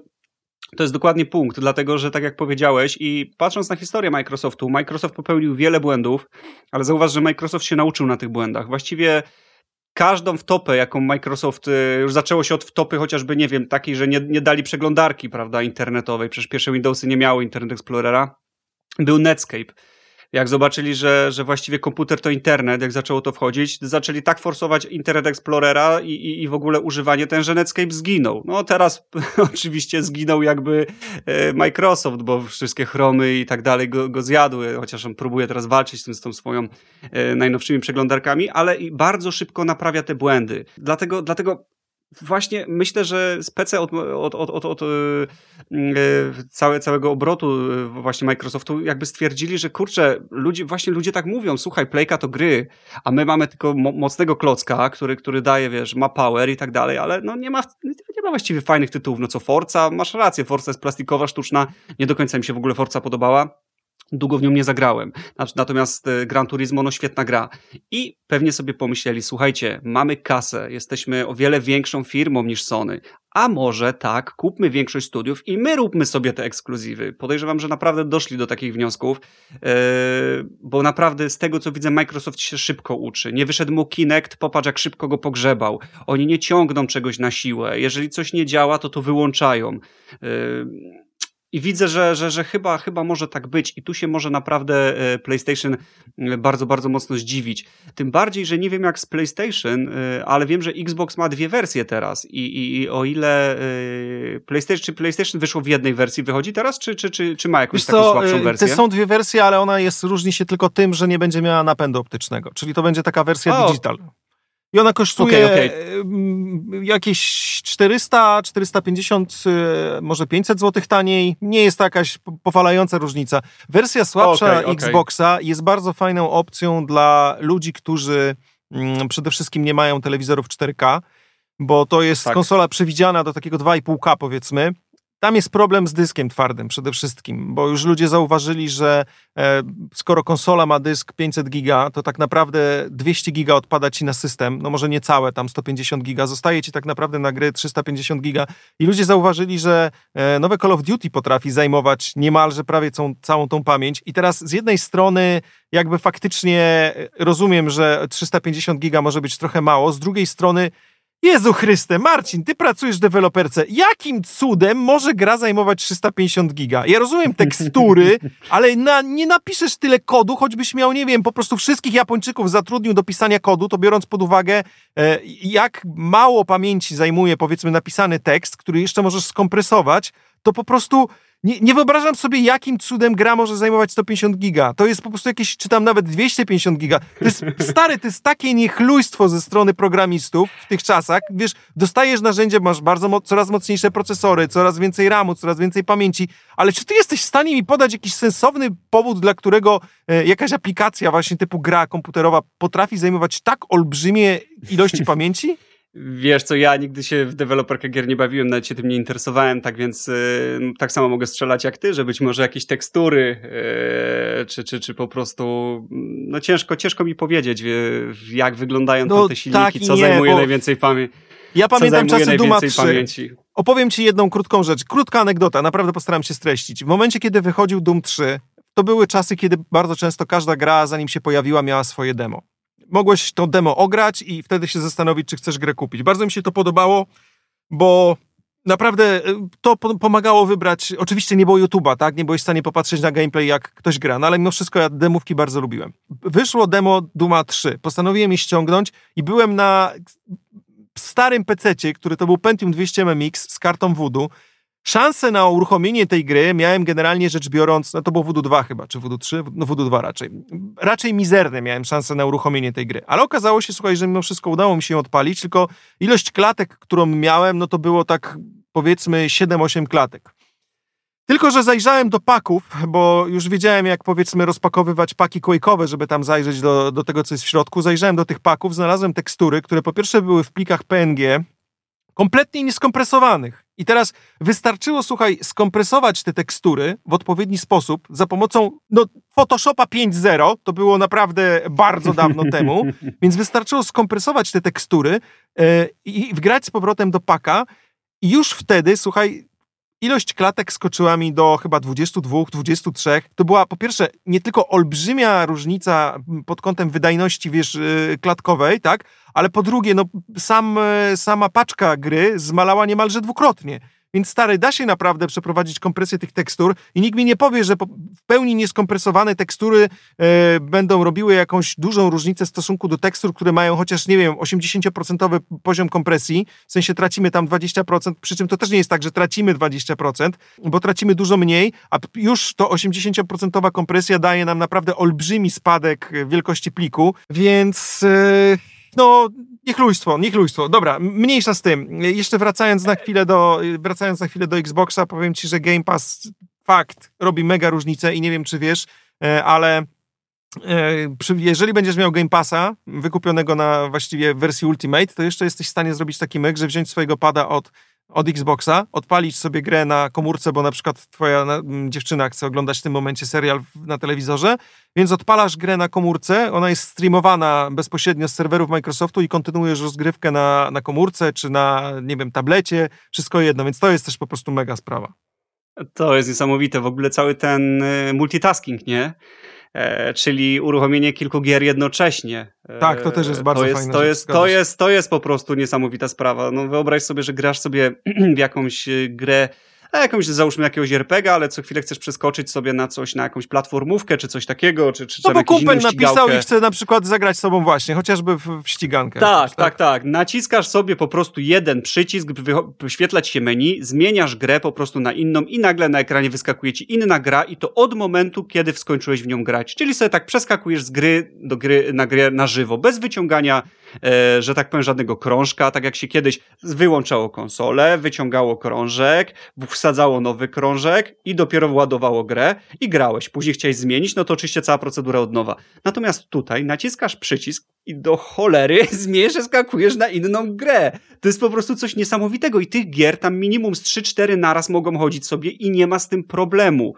to jest dokładnie punkt, dlatego że tak jak powiedziałeś i patrząc na historię Microsoftu, Microsoft popełnił wiele błędów, ale zauważ, że Microsoft się nauczył na tych błędach. Właściwie każdą wtopę, jaką Microsoft, y, już zaczęło się od wtopy chociażby, nie wiem, takiej, że nie, nie dali przeglądarki, prawda, internetowej, przecież pierwsze Windowsy nie miały Internet Explorera, był Netscape. jak zobaczyli, że, że właściwie komputer to internet, jak zaczęło to wchodzić, zaczęli tak forsować Internet Explorera i, i, i w ogóle używanie ten, że Netscape zginął. No teraz oczywiście zginął jakby e, Microsoft, bo wszystkie chromy i tak dalej go, go zjadły, chociaż on próbuje teraz walczyć z, tym, z tą swoją e, najnowszymi przeglądarkami, ale i bardzo szybko naprawia te błędy. Dlatego, dlatego właśnie myślę, że spece od, od, od, od, od yy, całe, całego obrotu e, właśnie Microsoftu jakby stwierdzili, że kurczę, ludzie, właśnie ludzie tak mówią, słuchaj, Playka to gry, a my mamy tylko mo mocnego klocka, który, który daje, wiesz, ma power i tak dalej, ale no nie ma, nie ma właściwie fajnych tytułów, no co Forza, masz rację, Forza jest plastikowa, sztuczna, nie do końca mi się w ogóle Forza podobała, Długo w nią nie zagrałem. Natomiast e, Gran Turismo, no świetna gra. I pewnie sobie pomyśleli, słuchajcie, mamy kasę, jesteśmy o wiele większą firmą niż Sony. A może tak, kupmy większość studiów i my róbmy sobie te ekskluzywy. Podejrzewam, że naprawdę doszli do takich wniosków, yy, bo naprawdę z tego co widzę, Microsoft się szybko uczy. Nie wyszedł mu Kinect, popatrz jak szybko go pogrzebał. Oni nie ciągną czegoś na siłę. Jeżeli coś nie działa, to to wyłączają. I widzę, że, że, że chyba, chyba może tak być i tu się może naprawdę e, PlayStation e, bardzo, bardzo mocno zdziwić. Tym bardziej, że nie wiem jak z PlayStation, e, ale wiem, że Xbox ma dwie wersje teraz i, i, i o ile PlayStation, czy PlayStation wyszło w jednej wersji, wychodzi teraz, czy, czy, czy, czy ma jakąś Wiesz taką co, słabszą wersję? To są dwie wersje, ale ona jest, różni się tylko tym, że nie będzie miała napędu optycznego, czyli to będzie taka wersja o. digital. I ona kosztuje okay, okay. jakieś 400, 450, y, może 500 zł taniej. Nie jest to jakaś powalająca różnica. Wersja słabsza okay, Xboxa jest bardzo fajną opcją dla ludzi, którzy mm, przede wszystkim nie mają telewizorów 4K, bo to jest tak. konsola przewidziana do takiego 2,5K powiedzmy tam jest problem z dyskiem twardym przede wszystkim, bo już ludzie zauważyli, że e, skoro konsola ma dysk 500 giga, to tak naprawdę 200 giga odpada ci na system, no może nie całe, tam 150 giga, zostaje ci tak naprawdę na gry 350 giga. I ludzie zauważyli, że e, nowe Call of Duty potrafi zajmować niemalże prawie całą, całą tą pamięć. I teraz z jednej strony jakby faktycznie e, rozumiem, że 350 giga może być trochę mało, z drugiej strony Jezu Chryste, Marcin, ty pracujesz w deweloperce. Jakim cudem może gra zajmować 350 giga? Ja rozumiem tekstury, ale na, nie napiszesz tyle kodu, choćbyś miał, nie wiem, po prostu wszystkich Japończyków zatrudnił do pisania kodu, to biorąc pod uwagę, e, jak mało pamięci zajmuje, powiedzmy, napisany tekst, który jeszcze możesz skompresować, to po prostu nie, nie, wyobrażam sobie, jakim cudem gra może zajmować 150 giga. To jest po prostu jakieś, czy tam nawet 250 giga. To jest, stary, to jest takie niechlujstwo ze strony programistów w tych czasach. Wiesz, dostajesz narzędzie, masz bardzo coraz mocniejsze procesory, coraz więcej RAMu, coraz więcej pamięci, ale czy ty jesteś w stanie mi podać jakiś sensowny powód, dla którego e, jakaś aplikacja właśnie typu gra komputerowa potrafi zajmować tak olbrzymie ilości pamięci? Wiesz co, ja nigdy się w deweloperkę gier nie bawiłem, nawet się tym nie interesowałem, tak więc yy, tak samo mogę strzelać jak ty, że być może jakieś tekstury, yy, czy, czy, czy po prostu, no ciężko, ciężko mi powiedzieć, jak wyglądają no, te silniki, tak co nie, zajmuje najwięcej pamięci. Ja pamiętam czasy Duma 3. Pamięci. Opowiem ci jedną krótką rzecz, krótka anegdota, naprawdę postaram się streścić. W momencie, kiedy wychodził Doom 3, to były czasy, kiedy bardzo często każda gra, zanim się pojawiła, miała swoje demo mogłeś to demo ograć i wtedy się zastanowić, czy chcesz grę kupić. Bardzo mi się to podobało, bo naprawdę y, to pomagało wybrać. Oczywiście nie było YouTube'a, tak? Nie byłeś w stanie popatrzeć na gameplay, jak ktoś gra, no ale mimo wszystko ja demówki bardzo lubiłem. Wyszło demo Duma 3. Postanowiłem je ściągnąć i byłem na starym PC-cie, który to był Pentium 200 MX z kartą Voodoo Szanse na uruchomienie tej gry miałem generalnie rzecz biorąc, no to było Voodoo 2 chyba, czy Voodoo 3? No Voodoo 2 raczej. Raczej mizerne miałem szanse na uruchomienie tej gry. Ale okazało się, słuchaj, że mimo wszystko udało mi się ją odpalić, tylko ilość klatek, którą miałem, no to było tak powiedzmy 7-8 klatek. Tylko, że zajrzałem do paków, bo już wiedziałem, jak powiedzmy rozpakowywać paki quake'owe, żeby tam zajrzeć do, do tego, co jest w środku. Zajrzałem do tych paków, znalazłem tekstury, które po pierwsze były w plikach PNG, kompletnie nieskompresowanych. I teraz wystarczyło, słuchaj, skompresować te tekstury w odpowiedni sposób za pomocą no, Photoshopa 5.0, to było naprawdę bardzo dawno temu, więc wystarczyło skompresować te tekstury yy, i wgrać z powrotem do paka. I już wtedy, słuchaj, ilość klatek skoczyła mi do chyba 22, 23. To była po pierwsze nie tylko olbrzymia różnica pod kątem wydajności, wiesz, y, klatkowej, tak, ale po drugie, no sam, y, sama paczka gry zmalała niemalże dwukrotnie. Więc stary, da się naprawdę przeprowadzić kompresję tych tekstur i nikt mi nie powie, że w pełni nieskompresowane tekstury e, będą robiły jakąś dużą różnicę w stosunku do tekstur, które mają chociaż, nie wiem, 80% poziom kompresji, w sensie tracimy tam 20%, przy czym to też nie jest tak, że tracimy 20%, bo tracimy dużo mniej, a już to 80% kompresja daje nam naprawdę olbrzymi spadek wielkości pliku, więc... E, no, niechlujstwo, niechlujstwo. Dobra, mniejsza z tym. Jeszcze wracając na chwilę do, wracając na chwilę do Xboxa, powiem ci, że Game Pass fakt robi mega różnicę i nie wiem, czy wiesz, e, ale e, jeżeli będziesz miał Game Passa wykupionego na właściwie wersji Ultimate, to jeszcze jesteś w stanie zrobić taki myk, że wziąć swojego pada od od Xboxa, odpalić sobie grę na komórce, bo na przykład twoja dziewczyna chce oglądać w tym momencie serial na telewizorze, więc odpalasz grę na komórce, ona jest streamowana bezpośrednio z serwerów Microsoftu i kontynuujesz rozgrywkę na, na komórce czy na, nie wiem, tablecie, wszystko jedno, więc to jest też po prostu mega sprawa. To jest niesamowite, w ogóle cały ten y, multitasking, nie? E, czyli uruchomienie kilku gier jednocześnie. E, tak, to też jest bardzo to jest, fajne. To jest, to, jest, to jest po prostu niesamowita sprawa. No wyobraź sobie, że grasz sobie w jakąś e, grę a jakąś, załóżmy jakiegoś RPG, ale co chwilę chcesz przeskoczyć sobie na coś, na jakąś platformówkę, czy coś takiego, czy, czy No bo kumpel napisał i chce na przykład zagrać z sobą właśnie, chociażby w, w ścigankę. Tak, tak, tak, tak. Naciskasz sobie po prostu jeden przycisk, wyświetlać się menu, zmieniasz grę po prostu na inną i nagle na ekranie wyskakuje ci inna gra i to od momentu, kiedy skończyłeś w nią grać. Czyli sobie tak przeskakujesz z gry do gry na grę na żywo, bez wyciągania, że tak powiem, żadnego krążka, tak jak się kiedyś wyłączało konsolę, wyciągało krążek, wsadzało nowy krążek i dopiero władowało grę i grałeś. Później chciałeś zmienić, no to oczywiście cała procedura od nowa. Natomiast tutaj naciskasz przycisk i do cholery zmierz, skakujesz na inną grę. To jest po prostu coś niesamowitego i tych gier tam minimum z 3-4 naraz mogą chodzić sobie i nie ma z tym problemu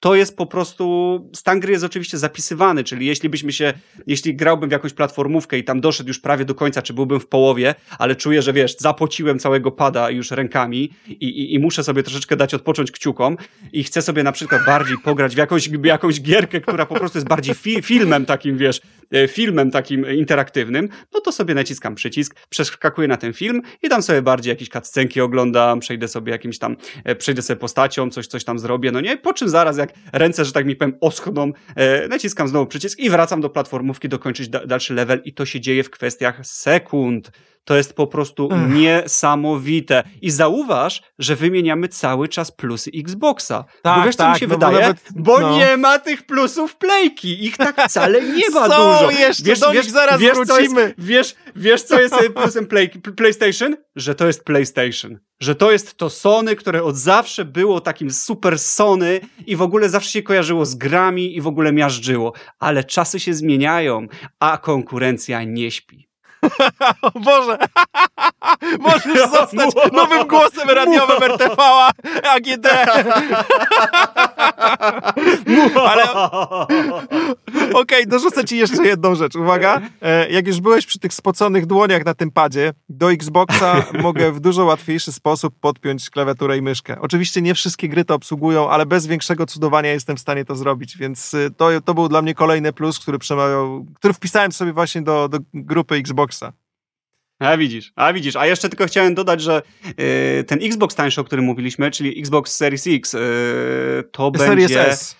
to jest po prostu, stan gry jest oczywiście zapisywany, czyli jeśli byśmy się, jeśli grałbym w jakąś platformówkę i tam doszedł już prawie do końca, czy byłbym w połowie, ale czuję, że wiesz, zapociłem całego pada już rękami i, i, i muszę sobie troszeczkę dać odpocząć kciukom i chcę sobie na przykład bardziej pograć w jakąś, jakąś gierkę, która po prostu jest bardziej fi filmem takim, wiesz, e, filmem takim interaktywnym, no to sobie naciskam przycisk, przeskakuję na ten film i tam sobie bardziej jakieś cutscenki oglądam, przejdę sobie jakimś tam, e, przejdę sobie postacią, coś, coś tam zrobię, no nie? Po czym zaraz jak ręce, że tak mi powiem, oschną, e, naciskam znowu przycisk i wracam do platformówki dokończyć da dalszy level i to się dzieje w kwestiach sekund. To jest po prostu Ech. niesamowite. I zauważ, że wymieniamy cały czas plusy Xboxa. Tak, bo wiesz, co tak, mi się no wydaje? Bo, nawet, bo no. nie ma tych plusów playki. Ich tak wcale nie ma Są dużo. jeszcze, wiesz, do wiesz, zaraz wiesz, wrócimy. Jest, wiesz, wiesz, co jest plusem play, PlayStation? Że to jest PlayStation. Że to jest to Sony, które od zawsze było takim super Sony i w ogóle zawsze się kojarzyło z grami i w ogóle miażdżyło. Ale czasy się zmieniają, a konkurencja nie śpi. o Boże! Możesz zostać nowym głosem radiowym RTV AGD. Ale... Okej, okay, dorzucę ci jeszcze jedną rzecz. Uwaga, e, jak już byłeś przy tych spoconych dłoniach na tym padzie, do Xboxa mogę w dużo łatwiejszy sposób podpiąć klawiaturę i myszkę. Oczywiście nie wszystkie gry to obsługują, ale bez większego cudowania jestem w stanie to zrobić, więc e, to, to był dla mnie kolejny plus, który przemawiał, który wpisałem sobie właśnie do, do grupy Xbox Xboxa. A widzisz, a widzisz, a jeszcze tylko chciałem dodać, że yy, ten Xbox tańszy, o którym mówiliśmy, czyli Xbox Series X, yy, to Series będzie... S.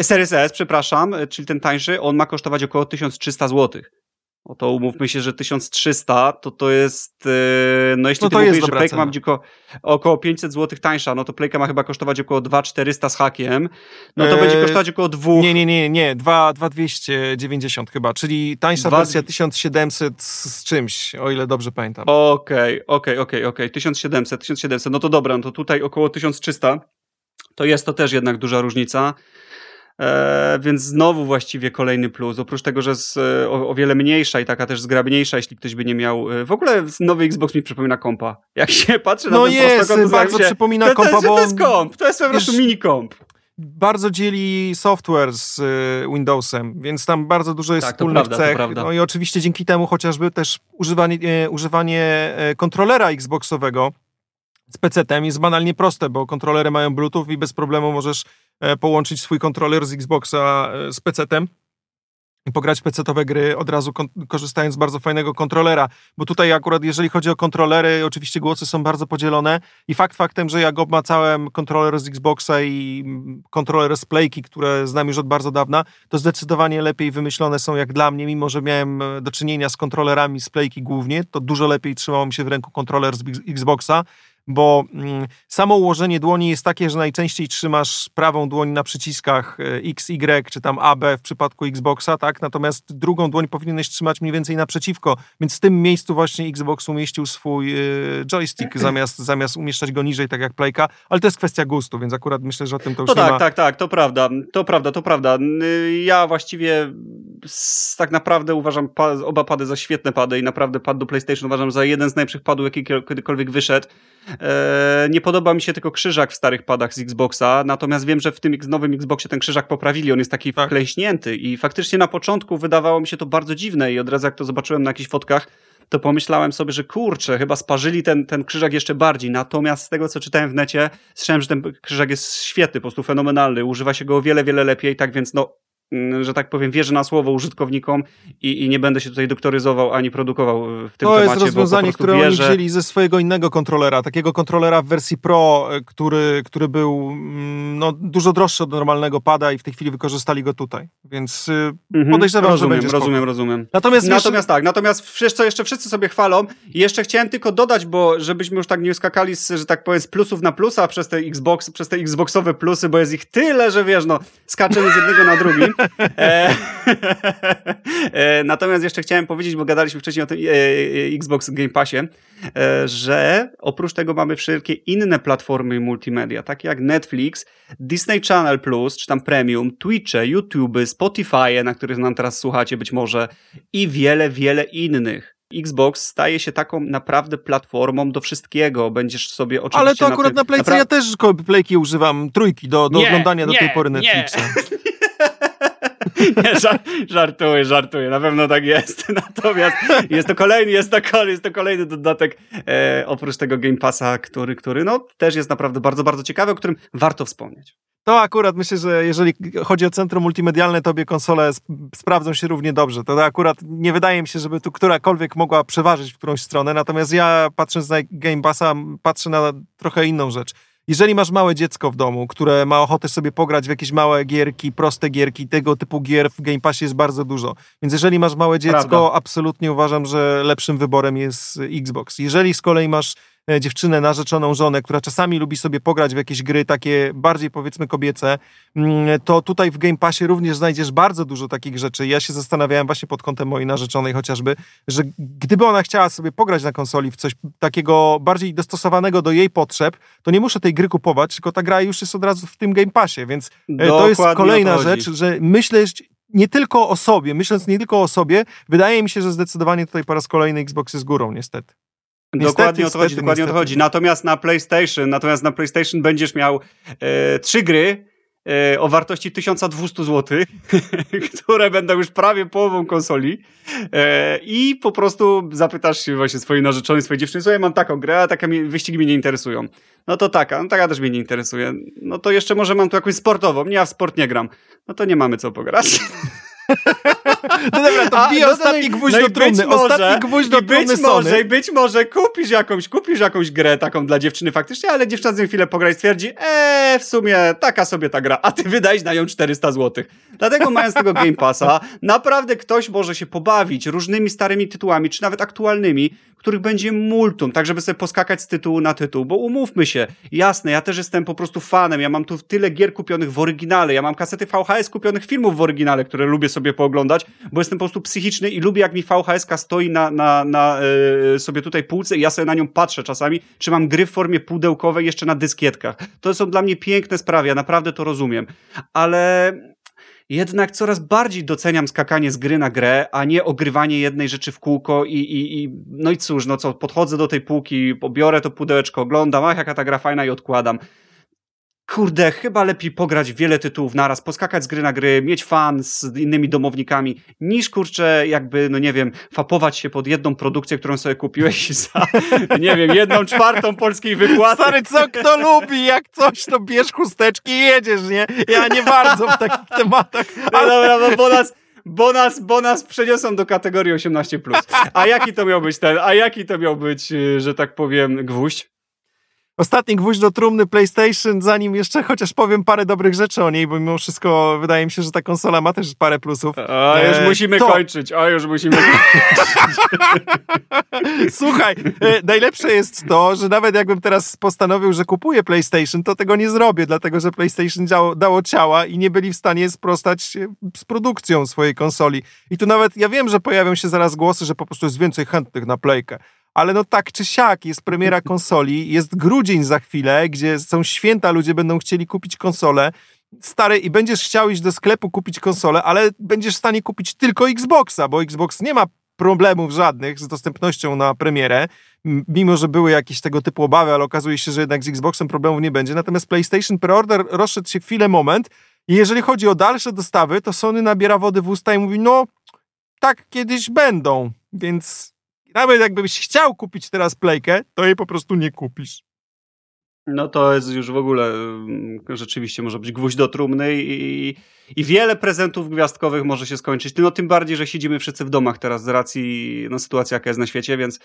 Series S, przepraszam, czyli ten tańszy, on ma kosztować około 1300 zł. No to umówmy się, że 1300 to to jest, e, no jeśli no ty mówisz, że Playka ma być około, około 500 zł tańsza, no to Playka ma chyba kosztować około 2400 z hakiem, no to eee, będzie kosztować około 2... Nie, nie, nie, nie, 2290 chyba, czyli tańsza 2... wersja 1700 z czymś, o ile dobrze pamiętam. Okej, okej, okej, okej, 1700, 1700, no to dobra, no to tutaj około 1300, to jest to też jednak duża różnica. E, więc znowu właściwie kolejny plus. Oprócz tego, że jest e, o, o, wiele mniejsza i taka też zgrabniejsza, jeśli ktoś by nie miał. E, w ogóle nowy Xbox mi przypomina kompa. Jak się patrzy no na ten jest, bardzo się, przypomina to, kompa, to, to, to jest komp, to jest po prostu mini komp bardzo dzieli software z Windowsem, więc tam bardzo dużo jest tak, wspólnych prawda, cech. No i oczywiście dzięki temu chociażby też używanie, e, używanie kontrolera Xboxowego z PC-tem jest banalnie proste, bo kontrolery mają Bluetooth i bez problemu możesz E, połączyć swój kontroler z Xboxa e, z PC-tem. pograć PC-owe gry, od razu korzystając z bardzo fajnego kontrolera, bo tutaj akurat jeżeli chodzi o kontrolery, oczywiście głosy są bardzo podzielone i fakt faktem, że jak obmacałem kontroler z Xboxa i kontroler z Playki, które znam już od bardzo dawna, to zdecydowanie lepiej wymyślone są jak dla mnie, mimo że miałem e, do czynienia z kontrolerami z Playki głównie, to dużo lepiej trzymało mi się w ręku kontroler z Xboxa, bo mm, samo ułożenie dłoni jest takie, że najczęściej trzymasz prawą dłoń na przyciskach e, X, Y czy tam AB w przypadku Xboxa, tak? Natomiast drugą dłoń powinieneś trzymać mniej więcej naprzeciwko, więc w tym miejscu właśnie Xbox umieścił swój y, joystick zamiast, zamiast umieszczać go niżej, tak jak Playka, ale to jest kwestia gustu, więc akurat myślę, że o tym to już no tak, ma... tak, tak, to prawda, to prawda, to prawda. Ja właściwie tak naprawdę uważam oba pady za świetne pady i naprawdę pad do PlayStation uważam za jeden z najlepszych padów, jaki kiedykolwiek wyszedł. E, nie podoba mi się tylko krzyżak w starych padach z Xboxa, natomiast wiem, że w tym nowym Xboxie ten krzyżak poprawili, on jest taki tak. wklęśnięty i faktycznie na początku wydawało mi się to bardzo dziwne i od razu jak to zobaczyłem na jakichś fotkach, to pomyślałem sobie, że kurczę, chyba sparzyli ten, ten krzyżak jeszcze bardziej. Natomiast z tego, co czytałem w necie, słyszałem, że ten krzyżak jest świetny, po prostu fenomenalny. Używa się go o wiele, wiele lepiej, tak więc no, że tak powiem, wierzę na słowo użytkownikom i, i nie będę się tutaj doktoryzował ani produkował w tym to temacie. To jest rozwiązanie, które wierzę... oni wzięli ze swojego innego kontrolera, takiego kontrolera w wersji Pro, e, który, który był mm, no, dużo droższy od normalnego pada i w tej chwili wykorzystali go tutaj. Więc y, mhm, podejrzewam, rozumiem, że będzie Rozumiem, rozumiem. Natomiast, natomiast tak, natomiast wiesz co, jeszcze wszyscy sobie chwalą i jeszcze chciałem tylko dodać, bo żebyśmy już tak nie skakali z, że tak powiem, z plusów na plusa przez te Xbox, przez te Xboxowe plusy, bo jest ich tyle, że wiesz, no, skaczemy z jednego na drugi. E, E, natomiast jeszcze chciałem powiedzieć, bo gadaliśmy wcześniej o tym e, Xbox Game Passie, że oprócz tego mamy wszelkie inne platformy multimedia, takie jak Netflix, Disney Channel Plus, czy tam Premium, Twitche, YouTube, Spotify, na których nam teraz słuchacie być może i wiele, wiele innych. Xbox staje się taką naprawdę platformą do wszystkiego. Będziesz sobie oczywiście. Ale to akurat na, tym, na Playce ja też Playki używam trójki do, do nie, oglądania nie, do tej pory Netflixa. Nie. Nie, żartuję, żartuję, na pewno tak jest. Natomiast jest to kolejny, jest to, jest to kolejny dodatek e, oprócz tego Game Passa, który, który no, też jest naprawdę bardzo, bardzo ciekawy, o którym warto wspomnieć. To akurat myślę, że jeżeli chodzi o centrum multimedialne, to obie konsole sp sprawdzą się równie dobrze. To akurat nie wydaje mi się, żeby tu którakolwiek mogła przeważyć w którąś stronę. Natomiast ja patrząc na Game Passa, patrzę na trochę inną rzecz jeżeli masz małe dziecko w domu, które ma ochotę sobie pograć w jakieś małe gierki, proste gierki, tego typu gier w Game Passie jest bardzo dużo. Więc jeżeli masz małe dziecko, Prawda. absolutnie uważam, że lepszym wyborem jest Xbox. Jeżeli z kolei masz dziewczynę, narzeczoną żonę, która czasami lubi sobie pograć w jakieś gry takie bardziej powiedzmy kobiece, mm, to tutaj w Game Passie również znajdziesz bardzo dużo takich rzeczy. Ja się zastanawiałem właśnie pod kątem mojej narzeczonej chociażby, że gdyby ona chciała sobie pograć na konsoli w coś takiego bardziej dostosowanego do jej potrzeb, to nie muszę tej gry kupować, tylko ta gra już jest od razu w tym Game Passie, więc Dokładnie to jest kolejna rzecz, że myśleć nie tylko o sobie, myśląc nie tylko o sobie, wydaje mi się, że zdecydowanie tutaj po raz kolejny Xbox jest górą, niestety. Niestety, dokładnie o to chodzi, dokładnie niestety. o to chodzi. Natomiast na PlayStation, natomiast na PlayStation będziesz miał e, trzy gry e, o wartości 1200 zł, które będą już prawie połową konsoli e, i po prostu zapytasz się właśnie swojej narzeczonej, swojej dziewczyny, słuchaj, mam taką grę, a takie wyścigi mnie nie interesują. No to taka, no taka też mnie nie interesuje. No to jeszcze może mam tu jakąś sportową, nie, ja w sport nie gram. No to nie mamy co pograć. No dobra, to wbij no ostatni gwóźdź no do trumny. Może, ostatni gwóźdź do trumny być może, być może kupisz jakąś, kupisz jakąś grę taką dla dziewczyny faktycznie, ale dziewczyna z nią chwilę pogra i stwierdzi, eee, w sumie taka sobie ta gra, a ty wydajesz na nią 400 zł. Dlatego mając tego Game Passa, naprawdę ktoś może się pobawić różnymi starymi tytułami, czy nawet aktualnymi, których będzie multum, tak żeby sobie poskakać z tytułu na tytuł, bo umówmy się, jasne, ja też jestem po prostu fanem, ja mam tu tyle gier kupionych w oryginale, ja mam kasety VHS kupionych filmów w oryginale, które lubię sobie pooglądać, bo jestem po prostu psychiczny i lubię jak mi VHS stoi na, na, na yy, sobie tutaj półce i ja sobie na nią patrzę czasami, czy mam gry w formie pudełkowej jeszcze na dyskietkach. To są dla mnie piękne sprawy, ja naprawdę to rozumiem, ale jednak coraz bardziej doceniam skakanie z gry na grę, a nie ogrywanie jednej rzeczy w kółko i, i, i no i cóż, no co, podchodzę do tej półki, pobiorę to pudełeczko, oglądam, ach, jaka ta gra fajna i odkładam kurde, chyba lepiej pograć wiele tytułów naraz, poskakać z gry na gry, mieć fan z innymi domownikami, niż kurczę, jakby, no nie wiem, fapować się pod jedną produkcję, którą sobie kupiłeś za, nie wiem, jedną czwartą polskiej wykłady. Stary, co kto lubi, jak coś, to bierz chusteczki i jedziesz, nie? Ja nie bardzo w takich tematach. Ale... No dobra, bo nas, bo nas, bo nas przeniosą do kategorii 18+. A jaki to miał być ten, a jaki to miał być, y, że tak powiem, gwóźdź? Ostatni gwóźdź do trumny PlayStation, zanim jeszcze chociaż powiem parę dobrych rzeczy o niej, bo mimo wszystko wydaje mi się, że ta konsola ma też parę plusów. A już e, musimy to... kończyć, a już musimy Słuchaj, e, najlepsze jest to, że nawet jakbym teraz postanowił, że kupuję PlayStation, to tego nie zrobię, dlatego że PlayStation dało, dało ciała i nie byli w stanie sprostać z produkcją swojej konsoli. I tu nawet, ja wiem, że pojawią się zaraz głosy, że po prostu jest więcej chętnych na Playkę ale no tak czy siak, jest premiera konsoli, jest grudzień za chwilę, gdzie są święta, ludzie będą chcieli kupić konsolę, stary, i będziesz chciał iść do sklepu kupić konsolę, ale będziesz w stanie kupić tylko Xboxa, bo Xbox nie ma problemów żadnych z dostępnością na premierę, mimo że były jakieś tego typu obawy, ale okazuje się, że jednak z Xboxem problemów nie będzie. Natomiast PlayStation Preorder rozszedł się chwilę moment i jeżeli chodzi o dalsze dostawy, to Sony nabiera wody w usta i mówi, no tak kiedyś będą, więc nawet jakbyś chciał kupić teraz playkę, to jej po prostu nie kupisz. No to jest już w ogóle mm, rzeczywiście może być gwóźdź do trumny i, i wiele prezentów gwiazdkowych może się skończyć. No tym bardziej, że siedzimy wszyscy w domach teraz z racji no, sytuacji, jaka jest na świecie, więc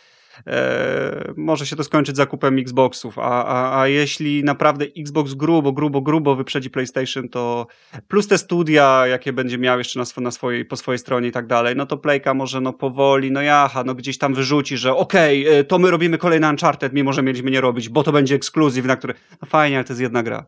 e, może się to skończyć zakupem Xboxów. A, a, a jeśli naprawdę Xbox grubo, grubo, grubo wyprzedzi PlayStation, to plus te studia, jakie będzie miał jeszcze na, sw na swojej, po swojej stronie i tak dalej, no to Playka może no powoli, no jaha, no gdzieś tam wyrzuci, że okej, okay, e, to my robimy kolejny Uncharted, mimo że mieliśmy nie robić, bo to będzie ekskluzyw, na który, no fajnie, ale to jest jedna gra.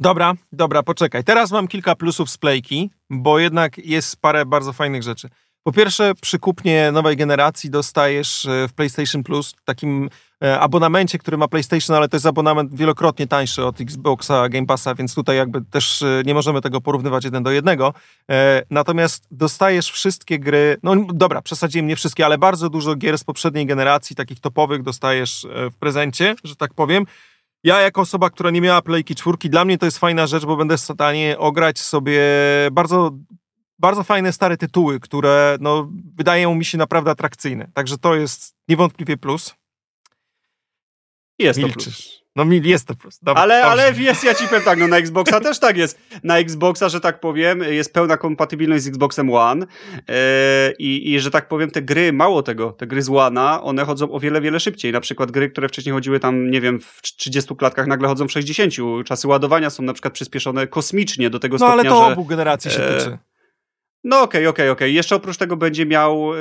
Dobra, dobra, poczekaj. Teraz mam kilka plusów z Playki, bo jednak jest parę bardzo fajnych rzeczy. Po pierwsze, przy kupnie nowej generacji dostajesz e, w PlayStation Plus takim e, abonamencie, który ma PlayStation, ale to jest abonament wielokrotnie tańszy od Xboxa Game Passa, więc tutaj jakby też e, nie możemy tego porównywać jeden do jednego. Natomiast dostajesz wszystkie gry, no dobra, przesadziłem nie wszystkie, ale bardzo dużo gier z poprzedniej generacji, takich topowych dostajesz w prezencie, że tak powiem. Ja jako osoba, która nie miała Playki czwórki, dla mnie to jest fajna rzecz, bo będę w stanie ograć sobie bardzo bardzo fajne stare tytuły, które no, wydają mi się naprawdę atrakcyjne. Także to jest niewątpliwie plus. Jest Milczysz. to plus. No jest to plus. Dobra, ale, ale jest, ja ci powiem tak, no na Xboxa też tak jest. Na Xboxa, że tak powiem, jest pełna kompatybilność z Xboxem One yy, i, i, że tak powiem, te gry, mało tego, te gry z One'a, one chodzą o wiele, wiele szybciej. Na przykład gry, które wcześniej chodziły tam, nie wiem, w 30 klatkach, nagle chodzą w 60. Czasy ładowania są na przykład przyspieszone kosmicznie do tego no, stopnia, że... No ale to że, obu generacji się tyczy. No okej, okay, okej, okay, okej. Okay. Jeszcze oprócz tego będzie miał y,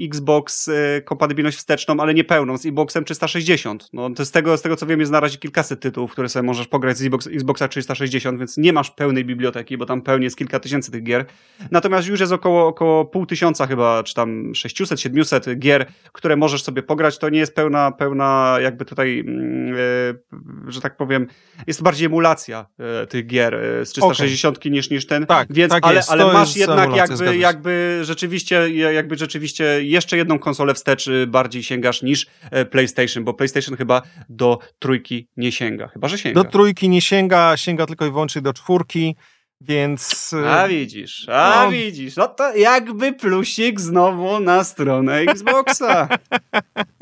Xbox y, kompatybilność wsteczną, ale nie pełną, z Xboxem 360. No to z tego, z tego co wiem jest na razie kilkaset tytułów, które sobie możesz pograć z Xbox, Xboxa 360, więc nie masz pełnej biblioteki, bo tam pełnie jest kilka tysięcy tych gier. Natomiast już jest około, około pół tysiąca chyba, czy tam 600, 700 gier, które możesz sobie pograć. To nie jest pełna, pełna jakby tutaj, y, że tak powiem, jest bardziej emulacja tych gier z 360 niż, niż ten. Tak, więc, tak ale, ale masz jednak jakby, jakby, rzeczywiście, jakby rzeczywiście jeszcze jedną konsolę wstecz y, bardziej sięgasz niż e, PlayStation, bo PlayStation chyba do trójki nie sięga. Chyba, że sięga. Do trójki nie sięga, sięga tylko i wyłącznie do czwórki. Więc. Y, a widzisz, a no. widzisz. No to jakby plusik znowu na stronę Xboxa.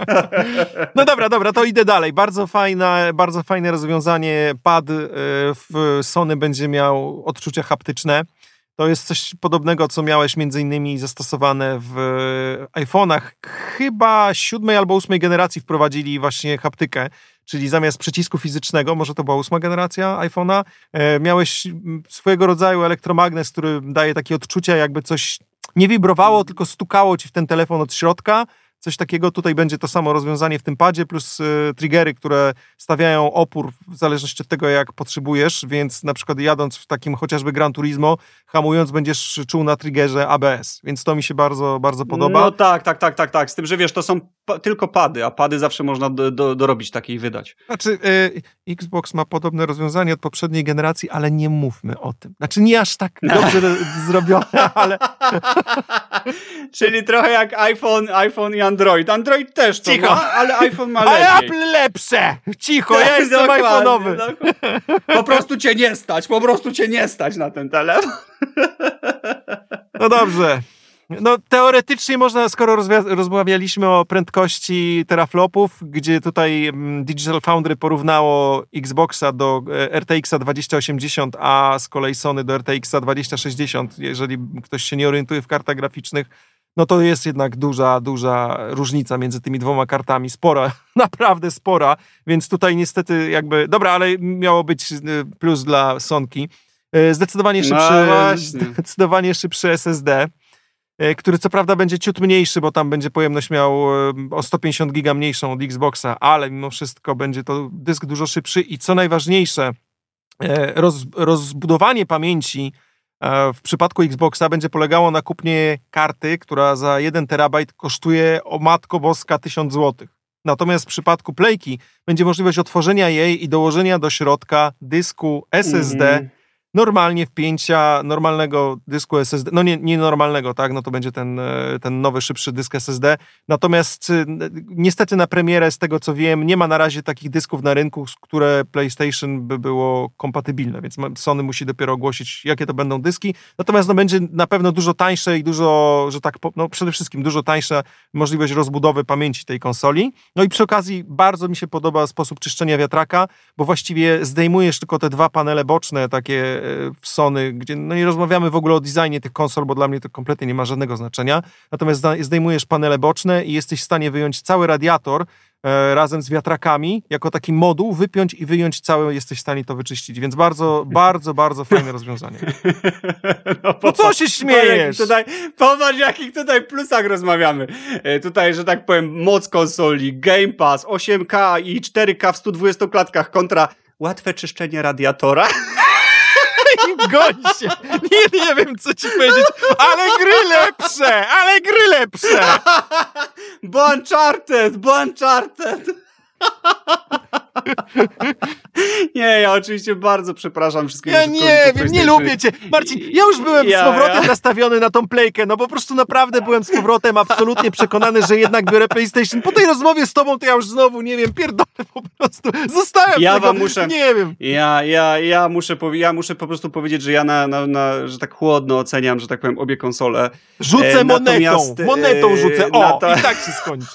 no dobra, dobra, to idę dalej. Bardzo fajne, bardzo fajne rozwiązanie. Pad y, w Sony będzie miał odczucia haptyczne. To jest coś podobnego, co miałeś między innymi zastosowane w iPhone'ach. Chyba siódmej albo ósmej generacji wprowadzili właśnie haptykę, czyli zamiast przycisku fizycznego, może to była ósma generacja iPhone'a, e, miałeś swojego rodzaju elektromagnes, który daje takie odczucia, jakby coś nie wibrowało, tylko stukało ci w ten telefon od środka coś takiego. Tutaj będzie to samo rozwiązanie w tym padzie, plus y, triggery, które stawiają opór w zależności od tego, jak potrzebujesz, więc na przykład jadąc w takim chociażby Gran Turismo, hamując będziesz czuł na triggerze ABS, więc to mi się bardzo, bardzo podoba. No tak, tak, tak, tak, tak. Z tym, że wiesz, to są pa tylko pady, a pady zawsze można do, do, dorobić takie i wydać. Znaczy, y, Xbox ma podobne rozwiązanie od poprzedniej generacji, ale nie mówmy o tym. Znaczy, nie aż tak dobrze zrobione, ale... Czyli trochę jak iPhone, iPhone i Android. Android też to Cicho. ma, ale iPhone ma lepiej. Ale Apple lepsze! Cicho, ja jestem iPhone'owy. Po prostu cię nie stać, po prostu cię nie stać na ten telefon. No dobrze. No teoretycznie można, skoro rozmawialiśmy o prędkości teraflopów, gdzie tutaj mm, Digital Foundry porównało Xboxa do e, RTX-a 2080, a z kolei Sony do RTX-a 2060, jeżeli ktoś się nie orientuje w kartach graficznych, no to jest jednak duża, duża różnica między tymi dwoma kartami. Spora, naprawdę spora, więc tutaj niestety jakby, dobra, ale miało być y, plus dla Sonki. Y, zdecydowanie no szybszy, no zdecydowanie szybszy SSD, y, który co prawda będzie ciut mniejszy, bo tam będzie pojemność miał o 150 giga mniejszą od Xboxa, ale mimo wszystko będzie to dysk dużo szybszy i co najważniejsze, roz, rozbudowanie pamięci w przypadku Xboxa będzie polegało na kupnie karty, która za 1 terabajt kosztuje o matko boska 1000 zł. Natomiast w przypadku Playki będzie możliwość otworzenia jej i dołożenia do środka dysku SSD mm normalnie wpięcia normalnego dysku SSD, no nie, nie normalnego, tak, no to będzie ten, e, ten nowy, szybszy dysk SSD. Natomiast e, niestety na premierę, z tego co wiem, nie ma na razie takich dysków na rynku, z które PlayStation by było kompatybilne, więc Sony musi dopiero ogłosić, jakie to będą dyski. Natomiast no, będzie na pewno dużo tańsze i dużo, że tak, no przede wszystkim dużo tańsza możliwość rozbudowy pamięci tej konsoli. No i przy okazji bardzo mi się podoba sposób czyszczenia wiatraka, bo właściwie zdejmujesz tylko te dwa panele boczne, takie w Sony, gdzie no nie rozmawiamy w ogóle o designie tych konsol, bo dla mnie to kompletnie nie ma żadnego znaczenia. Natomiast zdejmujesz panele boczne i jesteś w stanie wyjąć cały radiator e, razem z wiatrakami, jako taki moduł, wypiąć i wyjąć całe, jesteś w stanie to wyczyścić. Więc bardzo, bardzo, bardzo fajne rozwiązanie. No, no co się śmiejesz? Tutaj, popatrz, jakich tutaj plusach rozmawiamy. E, tutaj, że tak powiem, moc konsoli, Game Pass, 8K i 4K w 120 klatkach kontra łatwe czyszczenie radiatora. Goń się! Nie, nie wiem, co ci powiedzieć, ale gry lepsze! Ale gry lepsze! Bo Uncharted! Bo Uncharted! Nie, ja oczywiście bardzo przepraszam wszystkich. Ja nie wiem, nie lubię cię. Marcin, ja już byłem ja, z powrotem ja. nastawiony na tą playkę, no po prostu naprawdę byłem z powrotem absolutnie przekonany, że jednak biorę PlayStation. Po tej rozmowie z tobą to ja już znowu, nie wiem, pierdolę po prostu. Zostałem ja tego, wam muszę, nie wiem. Ja, ja, ja, muszę ja muszę po prostu powiedzieć, że ja na, na, na, że tak chłodno oceniam, że tak powiem, obie konsole. Rzucę e, monetą, monetą rzucę, o, to... i tak się skończy.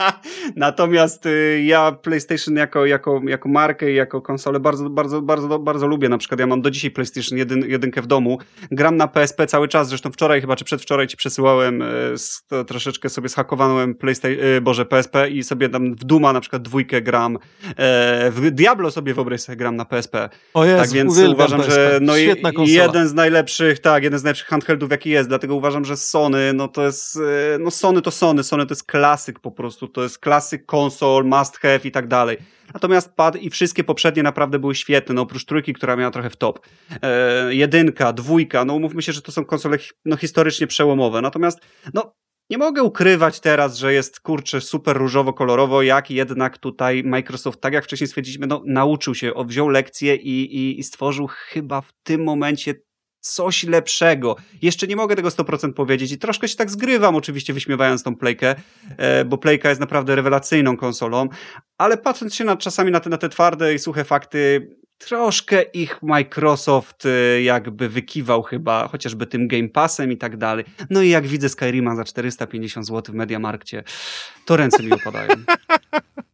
natomiast y, ja PlayStation jako, jako, jako markę i jako konsolę bardzo, bardzo, bardzo, bardzo lubię. Na przykład ja mam do dzisiaj PlayStation 1, jedynkę w domu. Gram na PSP cały czas, zresztą wczoraj chyba, czy przedwczoraj ci przesyłałem, e, troszeczkę sobie zhakowałem PlayStation, e, Boże, PSP i sobie tam w Duma na przykład dwójkę gram. E, w Diablo sobie wyobraź sobie gram na PSP. O Jezu, tak więc uważam, PSP. że no jeden z najlepszych, tak, jeden z najlepszych handheldów jaki jest, dlatego uważam, że Sony, no to jest, no Sony to Sony, Sony to jest klasyk po prostu, to jest klasyk konsol, must have i tak dalej. Natomiast pad i wszystkie poprzednie naprawdę były świetne, no oprócz trójki, która miała trochę w top. E, jedynka, dwójka, no umówmy się, że to są konsole no, historycznie przełomowe. Natomiast, no nie mogę ukrywać teraz, że jest kurczę super różowo-kolorowo, jak jednak tutaj Microsoft, tak jak wcześniej stwierdziliśmy, no, nauczył się, wziął lekcję i, i, i stworzył chyba w tym momencie coś lepszego. Jeszcze nie mogę tego 100% powiedzieć i troszkę się tak zgrywam oczywiście wyśmiewając tą Playkę, e, bo Playka jest naprawdę rewelacyjną konsolą, ale patrząc się na, czasami na te, na te twarde i suche fakty, troszkę ich Microsoft e, jakby wykiwał chyba, chociażby tym Game Passem i tak dalej. No i jak widzę Skyrima za 450 zł w Mediamarkcie, to ręce mi opadają.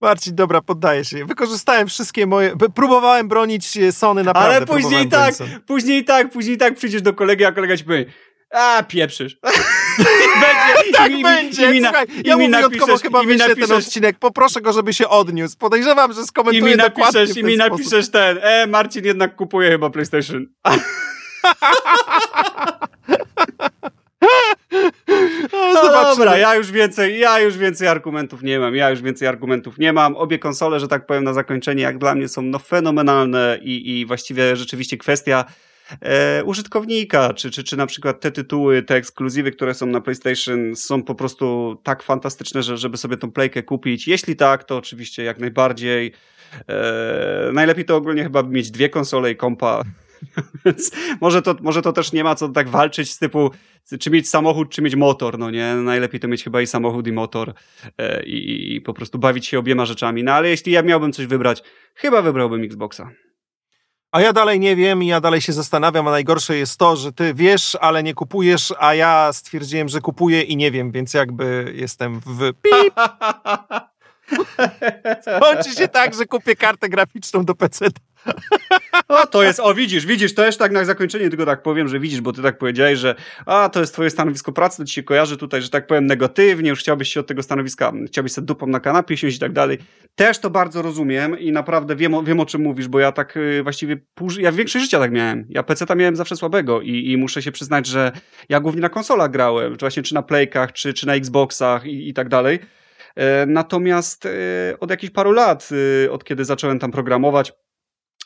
Marcin, dobra, poddaję się. Wykorzystałem wszystkie moje. Próbowałem bronić Sony naprawdę. Ale później tak, później tak, później tak przyjdziesz do kolegi, a kolega ci powie. A, pieprzysz. będzie, tak i, będzie. I, i, Słuchaj, ja mu wyjątkowo chyba wyślę ten odcinek. Poproszę go, żeby się odniósł. Podejrzewam, że skomentuje I mi napiszesz, I mi napiszesz sposób. ten, e, Marcin jednak kupuje chyba PlayStation. No, no dobra, ja już więcej, ja już więcej argumentów nie mam, ja już więcej argumentów nie mam. Obie konsole, że tak powiem na zakończenie, jak dla mnie są no fenomenalne i, i właściwie rzeczywiście kwestia e, użytkownika, czy, czy, czy na przykład te tytuły, te ekskluzywy, które są na PlayStation są po prostu tak fantastyczne, że, żeby sobie tą playkę kupić. Jeśli tak, to oczywiście jak najbardziej. E, najlepiej to ogólnie chyba mieć dwie konsole i kompa Więc może to, może to też nie ma co tak walczyć z typu, czy mieć samochód, czy mieć motor, no nie? Najlepiej to mieć chyba i samochód, i motor e, i, i po prostu bawić się obiema rzeczami. No ale jeśli ja miałbym coś wybrać, chyba wybrałbym Xboxa. A ja dalej nie wiem i ja dalej się zastanawiam, a najgorsze jest to, że ty wiesz, ale nie kupujesz, a ja stwierdziłem, że kupuję i nie wiem, więc jakby jestem w pip. Kończy się tak, że kupię kartę graficzną do PC. O, to jest, o widzisz, widzisz, to jeszcze tak na zakończenie tylko tak powiem, że widzisz, bo ty tak powiedziałeś, że a, to jest twoje stanowisko pracy, to ci się kojarzy tutaj, że tak powiem negatywnie, już chciałbyś się od tego stanowiska, chciałbyś sobie dupą na kanapie siąść i tak dalej. Też to bardzo rozumiem i naprawdę wiem, wiem o czym mówisz, bo ja tak y, właściwie, pół, ja większość życia tak miałem. Ja PC-ta miałem zawsze słabego i, i muszę się przyznać, że ja głównie na konsolach grałem, czy właśnie czy na Playkach, czy, czy na Xboxach i, i tak dalej. E, natomiast e, od jakichś paru lat, e, od kiedy zacząłem tam programować,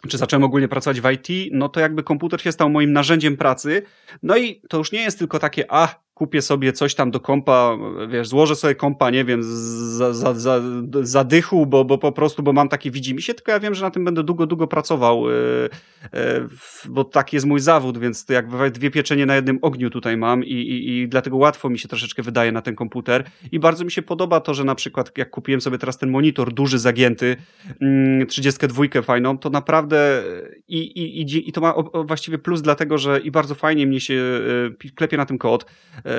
czy zacząłem ogólnie pracować w IT, no to jakby komputer się stał moim narzędziem pracy. No i to już nie jest tylko takie, a kupię sobie coś tam do kompa, wiesz, złożę sobie kompa, nie wiem, za, za, za, za dychu, bo, bo po prostu, bo mam takie widzi mi się, tylko ja wiem, że na tym będę długo, długo pracował, yy, yy, bo taki jest mój zawód, więc jak dwie pieczenie na jednym ogniu tutaj mam i, i, i dlatego łatwo mi się troszeczkę wydaje na ten komputer. I bardzo mi się podoba to, że na przykład jak kupiłem sobie teraz ten monitor duży, zagięty, yy, 32 fajną, to naprawdę i, i, i, i to ma właściwie plus dlatego, że i bardzo fajnie mnie się yy, klepie na tym kod,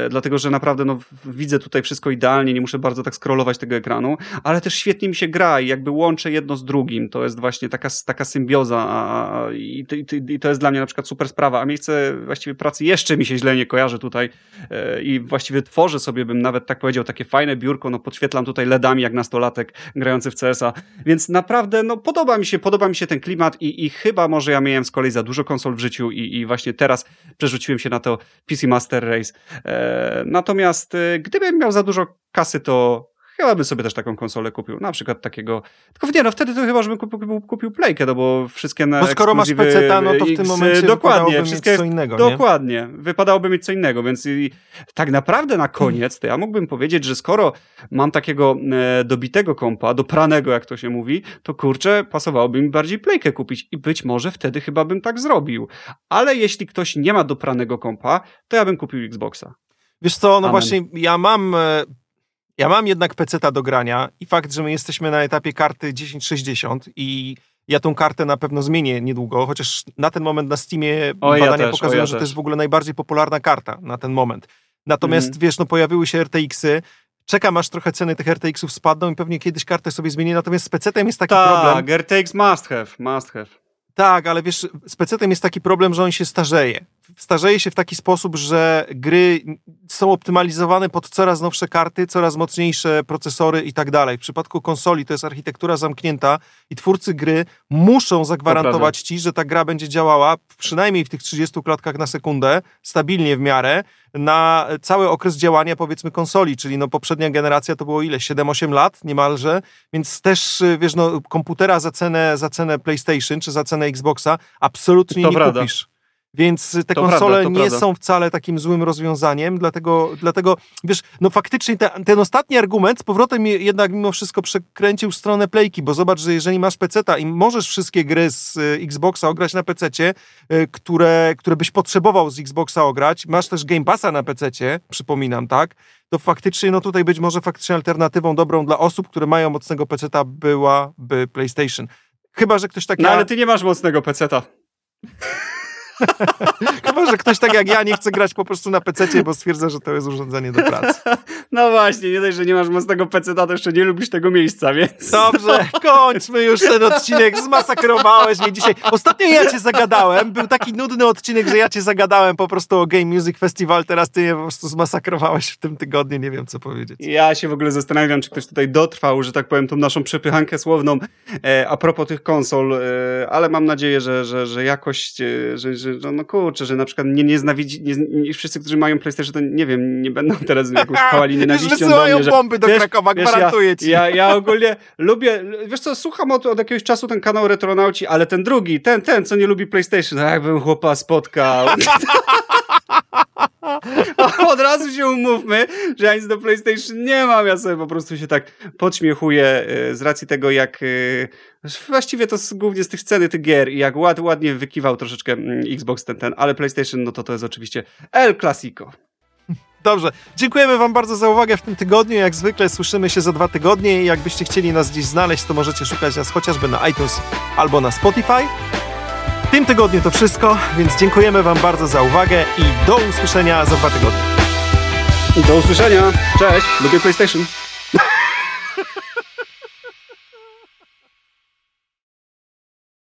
dlatego że naprawdę no, widzę tutaj wszystko idealnie, nie muszę bardzo tak scrollować tego ekranu, ale też świetnie mi się gra i jakby łączę jedno z drugim. To jest właśnie taka, taka symbioza i, i, to jest dla mnie na przykład super sprawa, a miejsce właściwie pracy jeszcze mi się źle nie kojarzy tutaj e, i właściwie tworzę sobie, bym nawet tak powiedział, takie fajne biurko, no podświetlam tutaj LEDami jak nastolatek grający w CS-a, więc naprawdę no podoba mi się, podoba mi się ten klimat i, i chyba może ja miałem z kolei za dużo konsol w życiu i, i właśnie teraz przerzuciłem się na to PC Master Race. Natomiast y, gdybym miał za dużo kasy, to chyba bym sobie też taką konsolę kupił. Na przykład takiego. Tylko nie, no wtedy to chyba, żebym kupił, kupił, kupił Playkę, no bo wszystkie na. Bo skoro masz PC, no to w tym momencie dokładnie, wszystkie, mieć co innego. Dokładnie. Nie? Wypadałoby mieć co innego, więc i, tak naprawdę na koniec to ja mógłbym powiedzieć, że skoro mam takiego e, dobitego kompa, dopranego, jak to się mówi, to kurczę, pasowałoby mi bardziej Playkę kupić i być może wtedy chyba bym tak zrobił. Ale jeśli ktoś nie ma dopranego kompa, to ja bym kupił Xboxa. Wiesz co, no Amen. właśnie ja mam, e, ja mam jednak peceta do grania i fakt, że my jesteśmy na etapie karty 1060 i ja tą kartę na pewno zmienię niedługo, chociaż na ten moment na Steamie o, badania ja pokazują, ja że też. to jest w ogóle najbardziej popularna karta na ten moment. Natomiast mm. wiesz, no pojawiły się RTX-y, czekam aż trochę ceny tych RTX-ów spadną i pewnie kiedyś kartę sobie zmienię, natomiast z PC-tem jest taki Ta, problem. Tak, RTX must have, must have. Tak, ale wiesz, z PC-tem jest taki problem, że on się starzeje starzeje się w taki sposób, że gry są optymalizowane pod coraz nowsze karty, coraz mocniejsze procesory i tak dalej. W przypadku konsoli to jest architektura zamknięta i twórcy gry muszą zagwarantować ci, że ta gra będzie działała przynajmniej w tych 30 klatkach na sekundę, stabilnie w miarę, na cały okres działania powiedzmy konsoli, czyli no poprzednia generacja to było ile? 7-8 lat niemalże, więc też wiesz, no komputera za cenę, za cenę PlayStation czy za cenę Xboxa absolutnie to nie prawda. kupisz. Więc te to konsole prawda, nie prawda. są wcale takim złym rozwiązaniem, dlatego, dlatego wiesz, no faktycznie te, ten ostatni argument z powrotem jednak mimo wszystko przekręcił stronę playki, bo zobacz, że jeżeli masz peceta i możesz wszystkie gry z y, Xboxa ograć na pececie, y, które, które byś potrzebował z Xboxa ograć, masz też Game Passa na pececie, przypominam, tak, to faktycznie, no tutaj być może faktycznie alternatywą dobrą dla osób, które mają mocnego peceta byłaby PlayStation. Chyba, że ktoś taki... No ale ty nie masz mocnego peceta. Chyba, że ktoś tak jak ja nie chce grać po prostu na PC, bo stwierdza, że to jest urządzenie do pracy. No właśnie, nie dość, że nie masz mocnego PC, to jeszcze nie lubisz tego miejsca, więc... Dobrze, kończmy już ten odcinek, zmasakrowałeś mnie dzisiaj. Ostatnio ja cię zagadałem, był taki nudny odcinek, że ja cię zagadałem po prostu o Game Music Festival, teraz ty je po prostu zmasakrowałeś w tym tygodniu, nie wiem co powiedzieć. Ja się w ogóle zastanawiam, czy ktoś tutaj dotrwał, że tak powiem, tą naszą przepychankę słowną e, a propos tych konsol, e, ale mam nadzieję, że, że, że jakość, e, że, że no, no kurczę, że na przykład nie nienawidzi, nie, nie, wszyscy, którzy mają PlayStation, to nie wiem, nie będą teraz jakąś chwali nienawiścią do mnie, że, bomby do wiesz, Krakowa, wiesz, gwarantuję ja, ci. Ja, ja ogólnie lubię, wiesz co, słucham od, od jakiegoś czasu ten kanał Retronauci, ale ten drugi, ten, ten, co nie lubi PlayStation, jakbym chłopa spotkał. od razu się umówmy, że ja nic do PlayStation nie mam. Ja sobie po prostu się tak podśmiechuję y, z racji tego, jak y, właściwie to głównie z tych sceny tych gier i jak ład, ładnie wykiwał troszeczkę mm, Xbox ten, ten, ale PlayStation, no to to jest oczywiście El Clasico. Dobrze, dziękujemy Wam bardzo za uwagę w tym tygodniu. Jak zwykle słyszymy się za dwa tygodnie i jakbyście chcieli nas gdzieś znaleźć, to możecie szukać nas chociażby na iTunes albo na Spotify. tym tygodniu to wszystko, więc dziękujemy Wam bardzo za uwagę i do usłyszenia za dwa tygodnie. Do usłyszenia. Cześć. Lubię PlayStation.